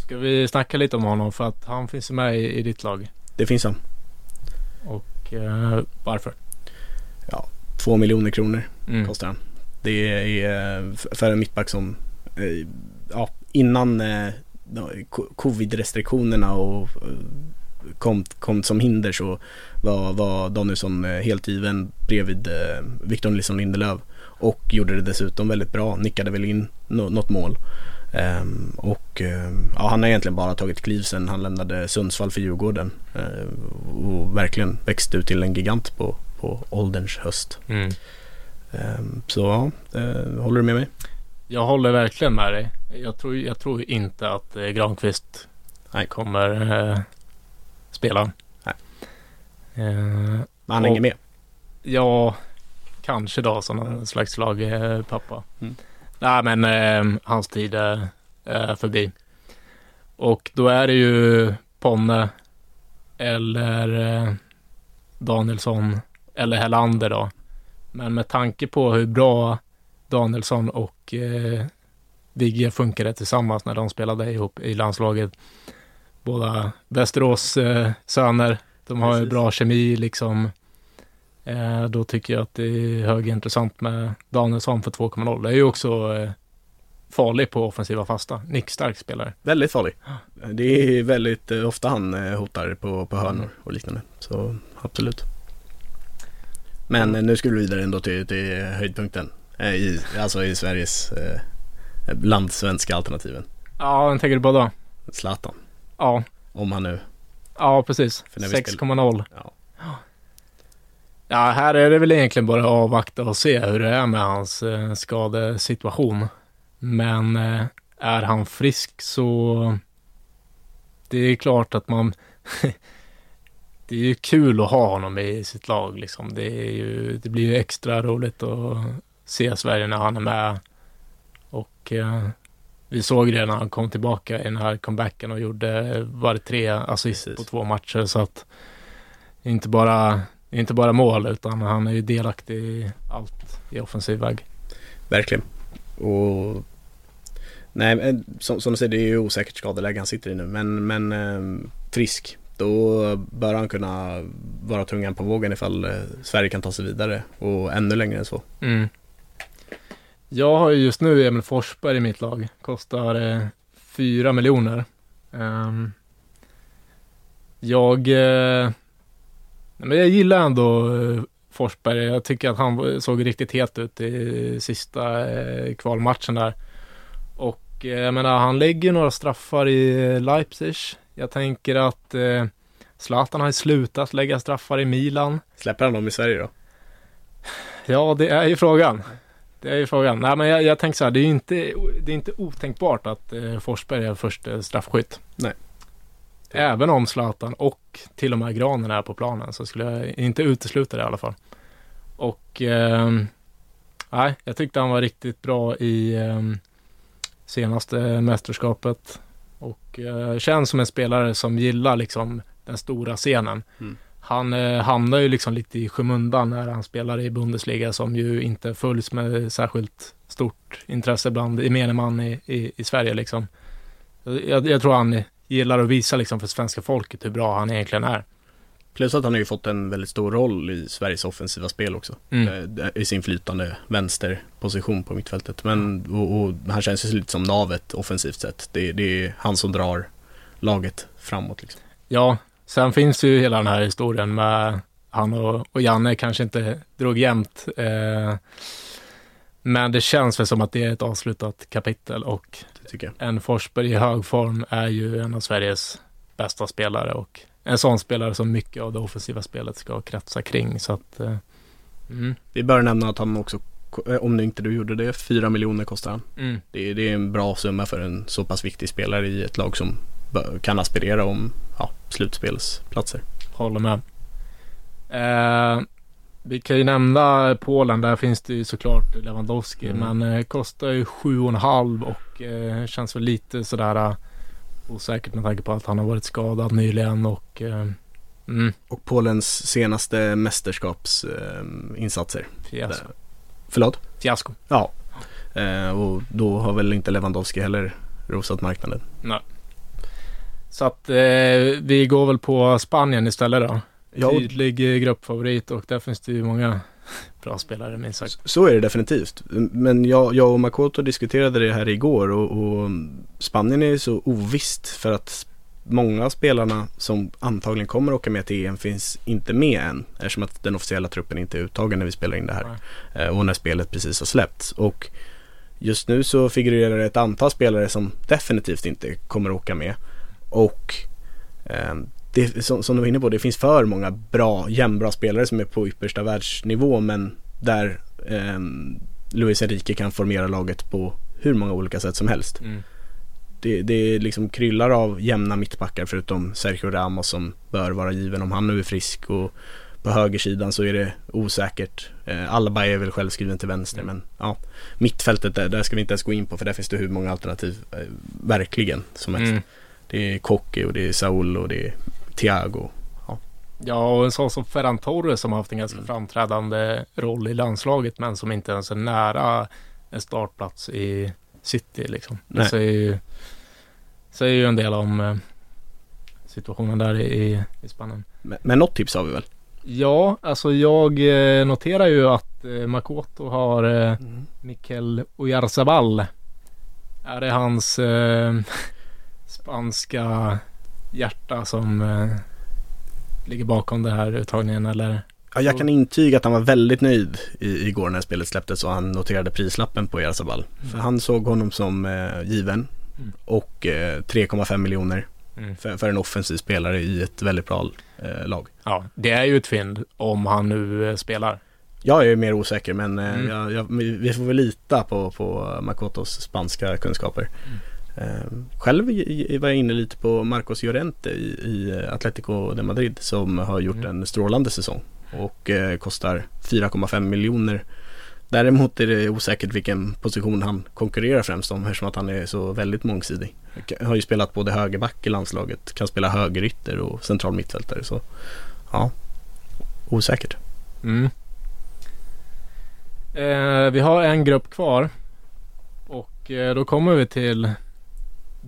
[SPEAKER 1] Ska vi snacka lite om honom för att han finns med i, i ditt lag.
[SPEAKER 2] Det finns han.
[SPEAKER 1] Och eh, varför?
[SPEAKER 2] Två miljoner kronor
[SPEAKER 1] Mm.
[SPEAKER 2] kostar han. Det är eh, för en mittback som eh, ja, innan eh, ja, co- covid-restriktionerna och kom, kom som hinder så var, var Danielsson helt given bredvid Victor Nilsson Lindelöf och gjorde det dessutom väldigt bra, nickade väl in nå- något mål. Ehm, och ehm, ja, han har egentligen bara tagit kliv sen han lämnade Sundsvall för Djurgården eh, och verkligen växt ut till en gigant på, på ålderns höst.
[SPEAKER 1] Mm.
[SPEAKER 2] Ehm, Så ja, eh, håller du med mig?
[SPEAKER 1] Jag håller verkligen med dig. Jag tror, jag tror inte att eh, Granqvist
[SPEAKER 2] Nej.
[SPEAKER 1] kommer eh, spela.
[SPEAKER 2] Nej.
[SPEAKER 1] Eh,
[SPEAKER 2] Men han hänger med.
[SPEAKER 1] ja, kanske då som en slags lagpappa.
[SPEAKER 2] Mm.
[SPEAKER 1] Nej, men eh, hans tid är, är förbi. Och då är det ju Ponne eller eh, Danielsson eller Hellander då. Men med tanke på hur bra Danielsson och eh, Vigge funkade tillsammans när de spelade ihop i landslaget. Båda Västerås eh, söner. De har ju bra kemi liksom. Eh, då tycker jag att det är högintressant med Danielsson för 2,0. Det är ju också eh, farlig på offensiva fasta. Nickstark spelare.
[SPEAKER 2] Väldigt farlig. Det är väldigt eh, ofta han hotar på, på hörnor och liknande. Så absolut. Men nu skulle vi vidare ändå till, till höjdpunkten. I, alltså i Sveriges eh, landsvenska alternativen.
[SPEAKER 1] Ja, vem tänker du på då?
[SPEAKER 2] Zlatan.
[SPEAKER 1] Ja,
[SPEAKER 2] Om han nu,
[SPEAKER 1] ja precis.
[SPEAKER 2] För när vi
[SPEAKER 1] 6,0.
[SPEAKER 2] ja.
[SPEAKER 1] Ja, här är det väl egentligen bara att avvakta och se hur det är med hans eh, skadesituation. Men eh, är han frisk så det är klart att man *laughs* det är ju kul att ha honom i sitt lag liksom. Det, är ju, det blir ju extra roligt att se Sverige när han är med. Och eh, vi såg det när han kom tillbaka i den här comebacken och gjorde, var det tre assist
[SPEAKER 2] Precis.
[SPEAKER 1] på två matcher så att inte bara, inte bara mål utan han är ju delaktig i allt i offensiv väg.
[SPEAKER 2] Verkligen. Och Nej, men som, som du säger, det är ju osäkert skadeläge han sitter i nu. Men, men eh, frisk. Då bör han kunna vara tungan på vågen ifall eh, Sverige kan ta sig vidare och ännu längre än så.
[SPEAKER 1] Mm. Jag har ju just nu Emil Forsberg i mitt lag. Kostar eh, 4 miljoner. Ehm, jag, eh, men jag gillar ändå eh, Forsberg. Jag tycker att han såg riktigt het ut i sista eh, kvalmatchen där. Och eh, jag menar, han lägger några straffar i Leipzig. Jag tänker att eh, Zlatan har slutat lägga straffar i Milan.
[SPEAKER 2] Släpper han dem i Sverige då?
[SPEAKER 1] Ja, det är ju frågan. det är ju frågan. Nej, men jag, jag tänker så här, det är ju inte, det är inte otänkbart att eh, Forsberg är första straffskytt.
[SPEAKER 2] Nej.
[SPEAKER 1] Även om Zlatan och till och med Granen är på planen så skulle jag inte utesluta det i alla fall. Och eh, nej, jag tyckte han var riktigt bra i eh, senaste mästerskapet. Och eh, känns som en spelare som gillar liksom den stora scenen.
[SPEAKER 2] Mm.
[SPEAKER 1] Han eh, hamnar ju liksom lite i skymundan när han spelar i Bundesliga som ju inte följs med särskilt stort intresse bland gemene man i, i, i Sverige liksom. Jag, jag tror han gillar att visa liksom för svenska folket hur bra han egentligen är.
[SPEAKER 2] Plus att han har ju fått en väldigt stor roll i Sveriges offensiva spel också.
[SPEAKER 1] Mm.
[SPEAKER 2] Eh, I sin flytande vänsterposition på mittfältet. Men och, och han känns ju lite som navet offensivt sett. Det, det är han som drar laget framåt liksom.
[SPEAKER 1] Ja, sen finns ju hela den här historien med han och, och Janne kanske inte drog jämnt. Eh, men det känns väl som att det är ett avslutat kapitel och
[SPEAKER 2] tycker jag.
[SPEAKER 1] en Forsberg i hög form är ju en av Sveriges bästa spelare och en sån spelare som mycket av det offensiva spelet ska kretsa kring. Så att, eh, mm,
[SPEAKER 2] Vi bör nämna att han också, eh, om nu inte du gjorde det, 4 miljoner kostar han.
[SPEAKER 1] mm,
[SPEAKER 2] Det, är- det är en bra summa för en så pass viktig spelare i ett lag som kan aspirera om ja, slutspelsplatser.
[SPEAKER 1] håller med. Eh, vi kan ju nämna Polen, där finns det ju såklart Lewandowski,
[SPEAKER 2] Mm.
[SPEAKER 1] men eh, kostar ju 7,5 och eh, känns väl lite sådär eh, osäkert med tanke på att han har varit skadad nyligen och eh, mm,
[SPEAKER 2] Och Polens senaste mästerskapsinsatser. Eh,
[SPEAKER 1] fiasko.
[SPEAKER 2] Förlåt?
[SPEAKER 1] fiasko.
[SPEAKER 2] Ja. Eh, och då har väl inte Lewandowski heller rosat marknaden.
[SPEAKER 1] Så att vi går väl på Spanien istället då.
[SPEAKER 2] Ja, och
[SPEAKER 1] Tydlig gruppfavorit och där finns det ju många *laughs* bra spelare minst sagt.
[SPEAKER 2] så är det definitivt. Men jag, jag och Makoto diskuterade det här igår och, och Spanien är ju så ovisst för att många av spelarna som antagligen kommer åka med till EM finns inte med än eftersom att den officiella truppen inte är uttagen när vi spelar in det här. Eh, och när spelet precis har släppts. Och just nu så figurerar det ett antal spelare som definitivt inte kommer åka med. Och eh, det, som, som du var inne på, det finns för många bra, jämnbra spelare som är på yppersta världsnivå men där eh, Luis Enrique kan formera laget på hur många olika sätt som helst.
[SPEAKER 1] Mm.
[SPEAKER 2] Det, det liksom kryllar av jämna mittbackar förutom Sergio Ramos som bör vara given om han nu är frisk och på högersidan så är det osäkert. Eh, Alba är väl självskriven till vänster
[SPEAKER 1] Mm.
[SPEAKER 2] men ja, mittfältet där, där ska vi inte ens gå in på för där finns det hur många alternativ eh, verkligen som helst.
[SPEAKER 1] Mm.
[SPEAKER 2] Det är Koke och det är Saul och det är Thiago.
[SPEAKER 1] Ja, och en sån som Ferran Torres som har haft en ganska
[SPEAKER 2] Mm.
[SPEAKER 1] framträdande roll i landslaget men som inte ens är nära en startplats i City liksom. Det säger ju, säger ju en del om eh, situationen där i, i Spanien.
[SPEAKER 2] Men, men något tips har vi väl?
[SPEAKER 1] Ja, alltså jag eh, noterar ju att eh, Makoto har eh, Mikel Oyarzabal. Är det hans eh, *laughs* spanska hjärta som eh, ligger bakom det här uttagningen eller?
[SPEAKER 2] Ja, jag kan intyga att han var väldigt nöjd i, igår när spelet släpptes och han noterade prislappen på Jarzabal. För han såg honom som eh, given
[SPEAKER 1] Mm.
[SPEAKER 2] och eh, 3,5 miljoner
[SPEAKER 1] Mm.
[SPEAKER 2] för, för en offensiv spelare i ett väldigt bra eh, lag.
[SPEAKER 1] Ja, det är ju ett fynd om han nu eh, spelar.
[SPEAKER 2] Jag är mer osäker men eh,
[SPEAKER 1] Mm.
[SPEAKER 2] jag, jag, vi vi får väl lita på, på Makotos spanska kunskaper. Eh, själv var jag inne lite på Marcos Llorente i, i Atletico de Madrid som har gjort
[SPEAKER 1] Mm.
[SPEAKER 2] en strålande säsong och eh, kostar 4,5 miljoner. Däremot är det osäkert vilken position han konkurrerar främst om eftersom att han är så väldigt mångsidig. Har ju spelat både högerback i landslaget, kan spela högerytter och central mittfältare så ja, osäkert.
[SPEAKER 1] Mm. Eh, vi har en grupp kvar. Och eh, då kommer vi till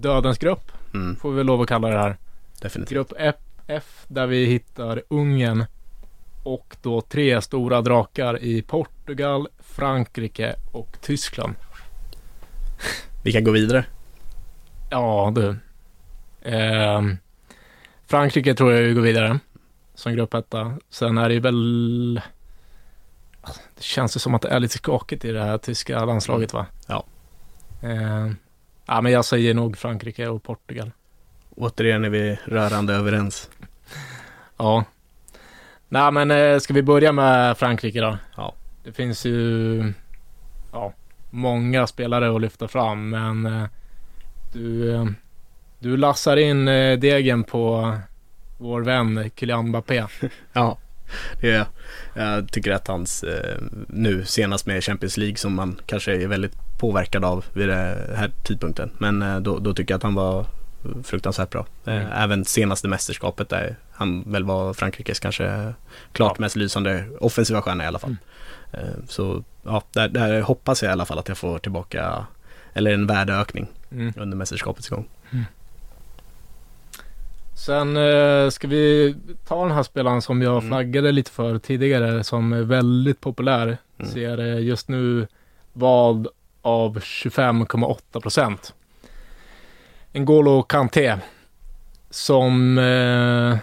[SPEAKER 1] dödens grupp.
[SPEAKER 2] Mm,
[SPEAKER 1] Får vi lov att kalla det här.
[SPEAKER 2] definitivt.
[SPEAKER 1] Grupp F, F där vi hittar Ungern. Och då tre stora drakar i Portugal, Frankrike och Tyskland.
[SPEAKER 2] Vi kan gå vidare.
[SPEAKER 1] Ja du. Ehm, Frankrike tror jag ju går vidare. Som gruppetta. Sen är det ju väl... Det känns ju som att det är lite skakigt i det här tyska landslaget va?
[SPEAKER 2] Ja.
[SPEAKER 1] Ehm, ja men jag säger nog Frankrike och Portugal.
[SPEAKER 2] Återigen är vi rörande överens.
[SPEAKER 1] Ja. Nej men eh, ska vi börja med Frankrike då?
[SPEAKER 2] Ja.
[SPEAKER 1] Det finns ju ja, många spelare att lyfta fram, men eh, du, eh, du lassar in degen på vår vän Kylian Mbappé. *laughs*
[SPEAKER 2] Ja, *laughs* det jag tycker att hans eh, nu senast med Champions League som man kanske är väldigt påverkad av vid den här tidpunkten. Men eh, då, då tycker jag att han var fruktansvärt bra. Eh,
[SPEAKER 1] Mm.
[SPEAKER 2] Även senaste mästerskapet där han väl var Frankrikes kanske klart mest lysande offensiva stjärna i alla fall. Eh, Så ja, där, där hoppas jag i alla fall att jag får tillbaka eller en värdeökning
[SPEAKER 1] Mm.
[SPEAKER 2] under mästerskapets gång.
[SPEAKER 1] Sen eh, ska vi ta den här spelaren som jag
[SPEAKER 2] Mm.
[SPEAKER 1] flaggade lite för tidigare som är väldigt populär.
[SPEAKER 2] Mm.
[SPEAKER 1] Ser eh, just nu vald av 25,8 procent. N'Golo Kanté. Som, eh,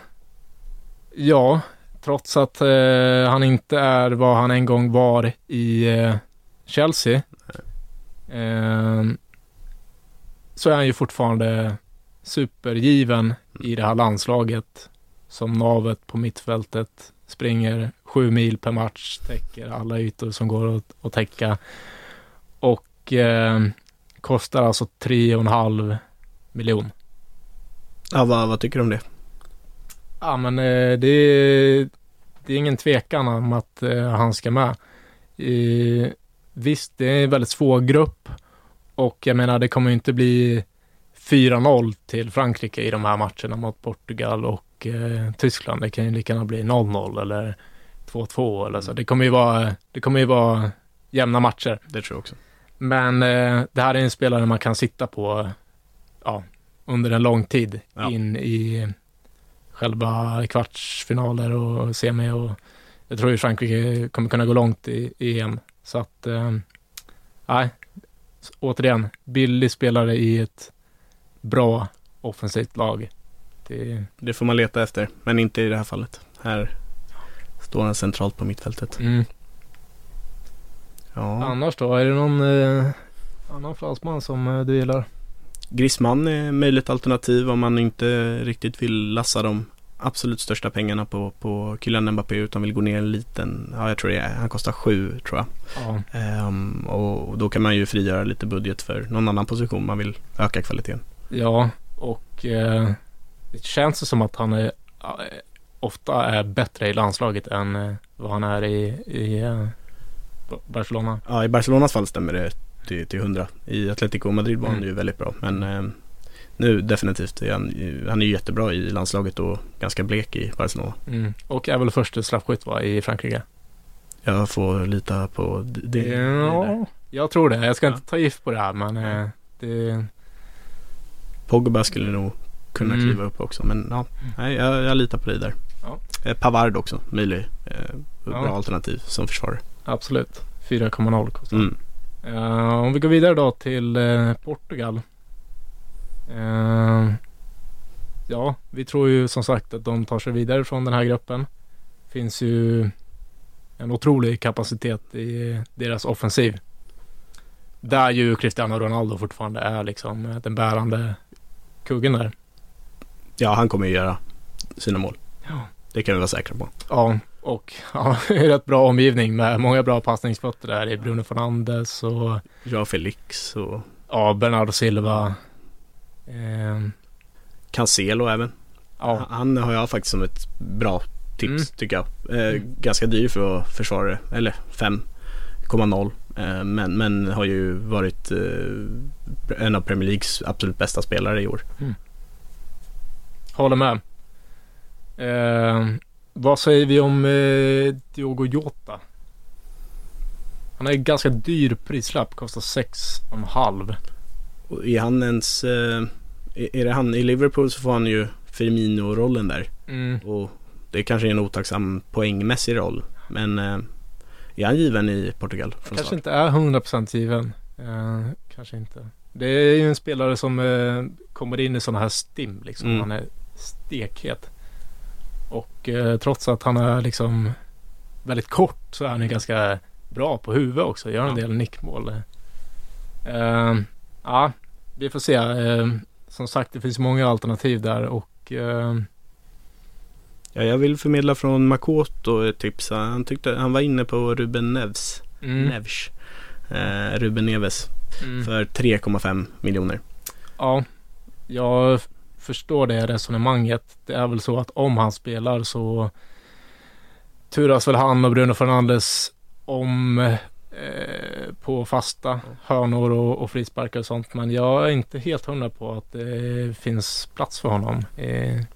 [SPEAKER 1] ja, trots att eh, han inte är vad han en gång var i eh, Chelsea. Eh, så är han ju fortfarande supergiven i det här landslaget. Som navet på mittfältet. Springer sju mil per match, täcker alla ytor som går att, att täcka. Och eh, kostar alltså tre och en halv miljon.
[SPEAKER 2] Ja, vad, vad tycker du om det?
[SPEAKER 1] Ja men eh, det, är, det är ingen tvekan om att eh, han ska med. Eh, visst, det är en väldigt svår grupp. Och jag menar, det kommer ju inte bli 4-0 till Frankrike i de här matcherna mot Portugal och eh, Tyskland. Det kan ju lika gärna bli 0-0 eller 2-2 eller så. Det kommer ju vara, det kommer ju vara jämna matcher.
[SPEAKER 2] Det tror jag också.
[SPEAKER 1] Men eh, det här är en spelare man kan sitta på ja, under en lång tid
[SPEAKER 2] Ja.
[SPEAKER 1] in i själva kvartsfinaler och semi och jag tror ju Frankrike kommer kunna gå långt i, i EM. Så att, eh, nej, Så återigen, billig spelare i ett bra offensivt lag. Det,
[SPEAKER 2] Det får man leta efter, men inte i det här fallet. Här står han centralt på mittfältet.
[SPEAKER 1] mm.
[SPEAKER 2] Ja.
[SPEAKER 1] Annars då, är det någon eh, annan fransman som eh, du gillar?
[SPEAKER 2] Griezmann är möjligt alternativ om man inte riktigt vill lassa de absolut största pengarna på, på Kylian Mbappé utan vill gå ner en liten, ja jag tror det är, han kostar sju tror jag.
[SPEAKER 1] Ja,
[SPEAKER 2] Ehm, och då kan man ju frigöra lite budget för någon annan position man vill öka kvaliteten.
[SPEAKER 1] Ja, och eh, det känns som att han är, eh, ofta är bättre i landslaget än eh, vad han är i, i eh, Barcelona.
[SPEAKER 2] Ja, i Barcelonas fall stämmer det till, till 100. I Atletico Madrid var han
[SPEAKER 1] Mm.
[SPEAKER 2] ju väldigt bra. Men ehm, nu definitivt, är han, han är ju jättebra i landslaget och ganska blek i Barcelona.
[SPEAKER 1] Mm. Och är väl första straffskytt va, i Frankrike?
[SPEAKER 2] Jag får lita på det.
[SPEAKER 1] ja, jag tror det. Jag ska
[SPEAKER 2] Ja.
[SPEAKER 1] inte ta gift på det här, men eh, det...
[SPEAKER 2] Pogba skulle nog kunna
[SPEAKER 1] Mm.
[SPEAKER 2] kliva upp också. Men ja, nej, jag, jag litar på dig där.
[SPEAKER 1] Ja.
[SPEAKER 2] Eh, Pavard också, möjlig. Eh, bra
[SPEAKER 1] Ja.
[SPEAKER 2] alternativ som försvarare.
[SPEAKER 1] Absolut. 4,0 kostar
[SPEAKER 2] Mm.
[SPEAKER 1] Eh, om vi går vidare då till eh, Portugal. Eh, ja, vi tror ju som sagt att de tar sig vidare från den här gruppen. Finns ju en otrolig kapacitet i deras offensiv. Där ju Cristiano Ronaldo fortfarande är liksom den bärande kuggen där.
[SPEAKER 2] Ja, han kommer ju göra sina mål.
[SPEAKER 1] Ja.
[SPEAKER 2] Det kan vi vara säkra på.
[SPEAKER 1] Ja, och ja, *laughs* rätt bra omgivning med många bra passningsfötter där i Bruno Fernandes och
[SPEAKER 2] Joao Felix och
[SPEAKER 1] ja, Bernardo Silva. Eh,
[SPEAKER 2] Cancelo även.
[SPEAKER 1] ja,
[SPEAKER 2] Han har jag faktiskt som ett bra tips
[SPEAKER 1] Mm.
[SPEAKER 2] tycker jag. Eh,
[SPEAKER 1] Mm.
[SPEAKER 2] Ganska dyr för att vara försvarare, eller 5,0. Eh, men, men har ju varit eh, en av Premier Leagues absolut bästa spelare i år.
[SPEAKER 1] Håller med. Eh, vad säger vi om eh, Diogo Jota? Han är en ganska dyr prislapp, kostar 6,5.
[SPEAKER 2] Och är han ens, eh, är är det han i Liverpool så får han ju Firmino-rollen där.
[SPEAKER 1] Mm.
[SPEAKER 2] Och det kanske är en otacksam poängmässig roll. Men eh, är han given i Portugal
[SPEAKER 1] Kanske
[SPEAKER 2] start?
[SPEAKER 1] inte är 100% given. Eh, kanske inte. Det är ju en spelare som eh, kommer in i sådana här stim liksom.
[SPEAKER 2] Mm.
[SPEAKER 1] Han är stekhet. Och eh, trots att han är liksom väldigt kort så är han ju ganska bra på huvudet också. Gör en
[SPEAKER 2] Ja.
[SPEAKER 1] del nickmål. Eh, ja, vi får se. Eh, som sagt, det finns många alternativ där och eh,
[SPEAKER 2] Ja, jag vill förmedla från Makoto ett tips. Han, tyckte, han var inne på Ruben Neves.
[SPEAKER 1] mm,
[SPEAKER 2] Neves. Eh, Ruben Neves
[SPEAKER 1] Mm.
[SPEAKER 2] för 3,5 miljoner.
[SPEAKER 1] Ja, jag förstår det resonemanget. Det är väl så att om han spelar så turas väl han och Bruno Fernandes om eh, på fasta hörnor och, och frisparkar och sånt. Men jag är inte helt hundra på att det finns plats för honom i,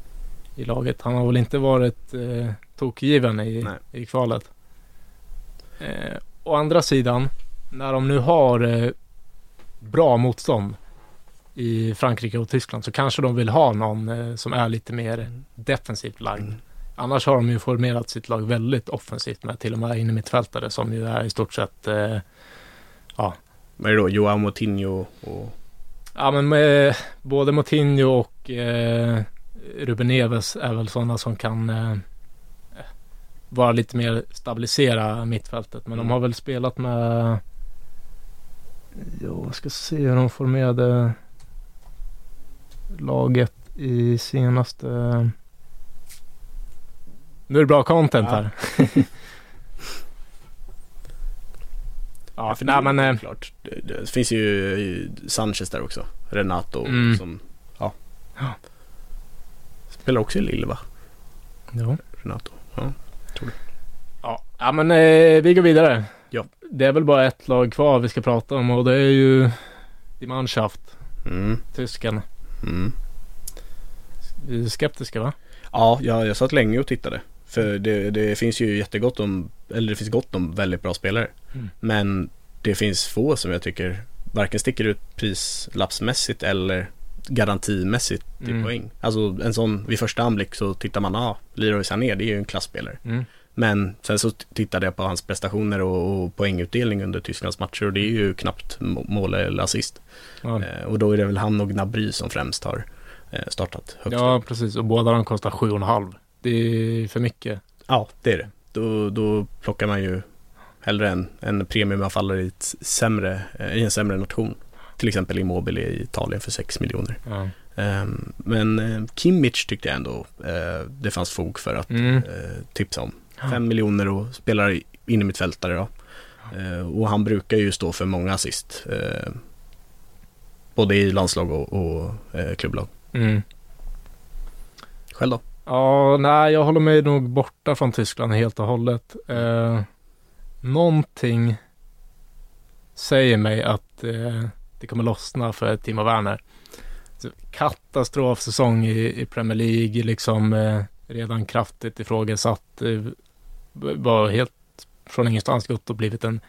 [SPEAKER 1] i laget. Han har väl inte varit eh, tokgiven i,
[SPEAKER 2] Nej.
[SPEAKER 1] i kvalet. Eh, å andra sidan, när de nu har eh, bra motstånd i Frankrike och Tyskland så kanske de vill ha någon eh, som är lite mer defensivt lagd.
[SPEAKER 2] Mm.
[SPEAKER 1] Annars har de ju formerat sitt lag väldigt offensivt med till och med in i mittfältare som ju är i stort sett eh,
[SPEAKER 2] Vad är det då? Joao Moutinho och...
[SPEAKER 1] Ja men med både Moutinho och eh, Ruben Neves är väl sådana som kan eh, vara lite mer stabilisera mittfältet. Men
[SPEAKER 2] Mm.
[SPEAKER 1] de har väl spelat med Jo, jag ska se hur de formerade laget i senaste Nu är det bra content
[SPEAKER 2] Ja.
[SPEAKER 1] här. *laughs* ja,
[SPEAKER 2] för
[SPEAKER 1] nej men eh,
[SPEAKER 2] klart. Det, det finns ju Sanchez där också. Renato
[SPEAKER 1] Mm.
[SPEAKER 2] som... Ja.
[SPEAKER 1] Ja.
[SPEAKER 2] Spelar också i Lille va?
[SPEAKER 1] jo.
[SPEAKER 2] Renato. Ja.
[SPEAKER 1] Ja, ja men eh, vi går vidare.
[SPEAKER 2] Ja.
[SPEAKER 1] Det är väl bara ett lag kvar vi ska prata om och det är ju Die Mannschaft,
[SPEAKER 2] Mm.
[SPEAKER 1] tysken.
[SPEAKER 2] Mm.
[SPEAKER 1] Vi är skeptiska va?
[SPEAKER 2] Ja, jag, jag satt länge och tittade. För det, det finns ju jättegott om, eller det finns gott om väldigt bra spelare.
[SPEAKER 1] Mm.
[SPEAKER 2] Men det finns få som jag tycker varken sticker ut prislappsmässigt eller garantimässigt i
[SPEAKER 1] Mm.
[SPEAKER 2] poäng. Alltså en sån, vid första anblick så tittar man, ja, ah, Leroy Sané det är ju en klassspelare.
[SPEAKER 1] Mm.
[SPEAKER 2] Men sen så tittade jag på hans prestationer och, och poängutdelning under Tysklands matcher och det är ju knappt må- mål eller assist.
[SPEAKER 1] Ja.
[SPEAKER 2] Eh, och då är det väl han och Gnabry som främst har eh, startat högst
[SPEAKER 1] ja, precis. Och båda de kostar 7,5. Det är för mycket.
[SPEAKER 2] Ja, det är det. Då, då plockar man ju hellre en, en premiumavfallare i, ett sämre, eh, i en sämre nation. Till exempel Immobile i Italien för 6 miljoner.
[SPEAKER 1] Ja.
[SPEAKER 2] Ehm, men eh, Kimmich tyckte jag ändå eh, det fanns fog för att
[SPEAKER 1] Mm.
[SPEAKER 2] eh, tipsa om. 5 miljoner och spelar i- in i mittfältare då. Och han brukar ju stå för många assist. Både i landslag och, och klubblag.
[SPEAKER 1] Mm.
[SPEAKER 2] Själv då?
[SPEAKER 1] Ja, nej, jag håller mig nog borta från Tyskland helt och hållet. Eh, någonting säger mig att eh, det kommer lossna för Timo Werner. Katastrofsäsong i, i Premier League, liksom eh, redan kraftigt ifrågasatt. Eh, b- var helt från ingenstans gått och blivit en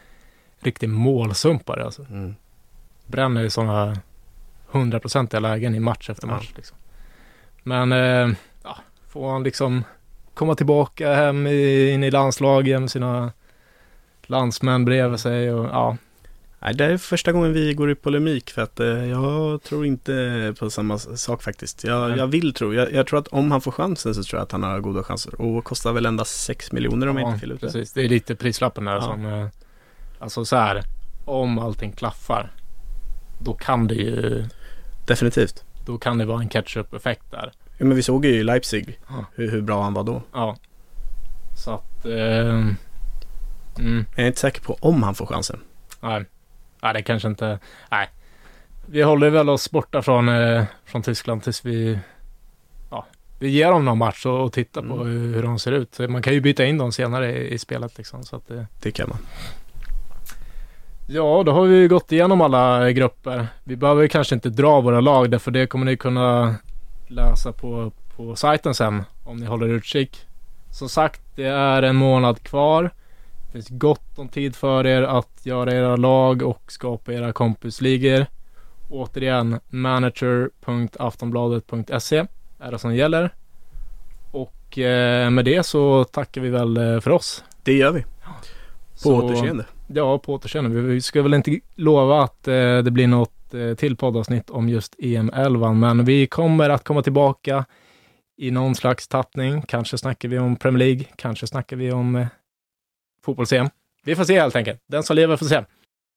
[SPEAKER 1] riktig målsumpare. Alltså.
[SPEAKER 2] Mm.
[SPEAKER 1] Bränner i sådana hundraprocentiga lägen i match efter
[SPEAKER 2] Ja.
[SPEAKER 1] match. Liksom. Men eh, ja, får han liksom komma tillbaka hem i, in i landslagen med sina landsmän bredvid sig och ja.
[SPEAKER 2] Nej, det är första gången vi går i polemik för att eh, jag tror inte på samma sak faktiskt. Jag, jag vill tro, jag, jag tror att om han får chansen så tror jag att han har goda chanser. Och kostar väl endast 6 miljoner om jag
[SPEAKER 1] ja,
[SPEAKER 2] inte fel ute.
[SPEAKER 1] precis. Det är lite prislappen där
[SPEAKER 2] Ja.
[SPEAKER 1] som, eh, alltså så här, om allting klaffar, då kan det ju,
[SPEAKER 2] Definitivt.
[SPEAKER 1] då kan det vara en catch-up-effekt där.
[SPEAKER 2] Ja, men vi såg ju i Leipzig
[SPEAKER 1] Ja.
[SPEAKER 2] hur, hur bra han var då.
[SPEAKER 1] Ja. Så att, eh, mm.
[SPEAKER 2] Jag är inte säker på om han får chansen.
[SPEAKER 1] Nej. Nej, det kanske inte... Nej. Vi håller väl oss borta från, eh, från Tyskland tills vi... Ja, vi ger dem någon match och, och tittar på
[SPEAKER 2] Mm.
[SPEAKER 1] hur, hur de ser ut. Man kan ju byta in dem senare i, i spelet liksom. Så att, det-
[SPEAKER 2] Det kan man.
[SPEAKER 1] ja, då har vi gått igenom alla grupper. Vi behöver kanske inte dra våra lag därför det kommer ni kunna läsa på, på sajten sen om ni håller utkik. Som sagt, det är en månad kvar. Det finns gott om tid för er att göra era lag och skapa era kompisligor. Återigen, manager.aftonbladet.se är det som gäller. Och eh, med det så tackar vi väl eh, för oss.
[SPEAKER 2] Det gör vi. På
[SPEAKER 1] Så-
[SPEAKER 2] återseende.
[SPEAKER 1] Ja, på återseende. Vi- ska väl inte lova att eh, det blir något till poddavsnitt om just EM11, men vi kommer att komma tillbaka i någon slags tappning. Kanske snackar vi om Premier League, kanske snackar vi om fotbolls-EM. Vi får se helt enkelt. Den som lever får se.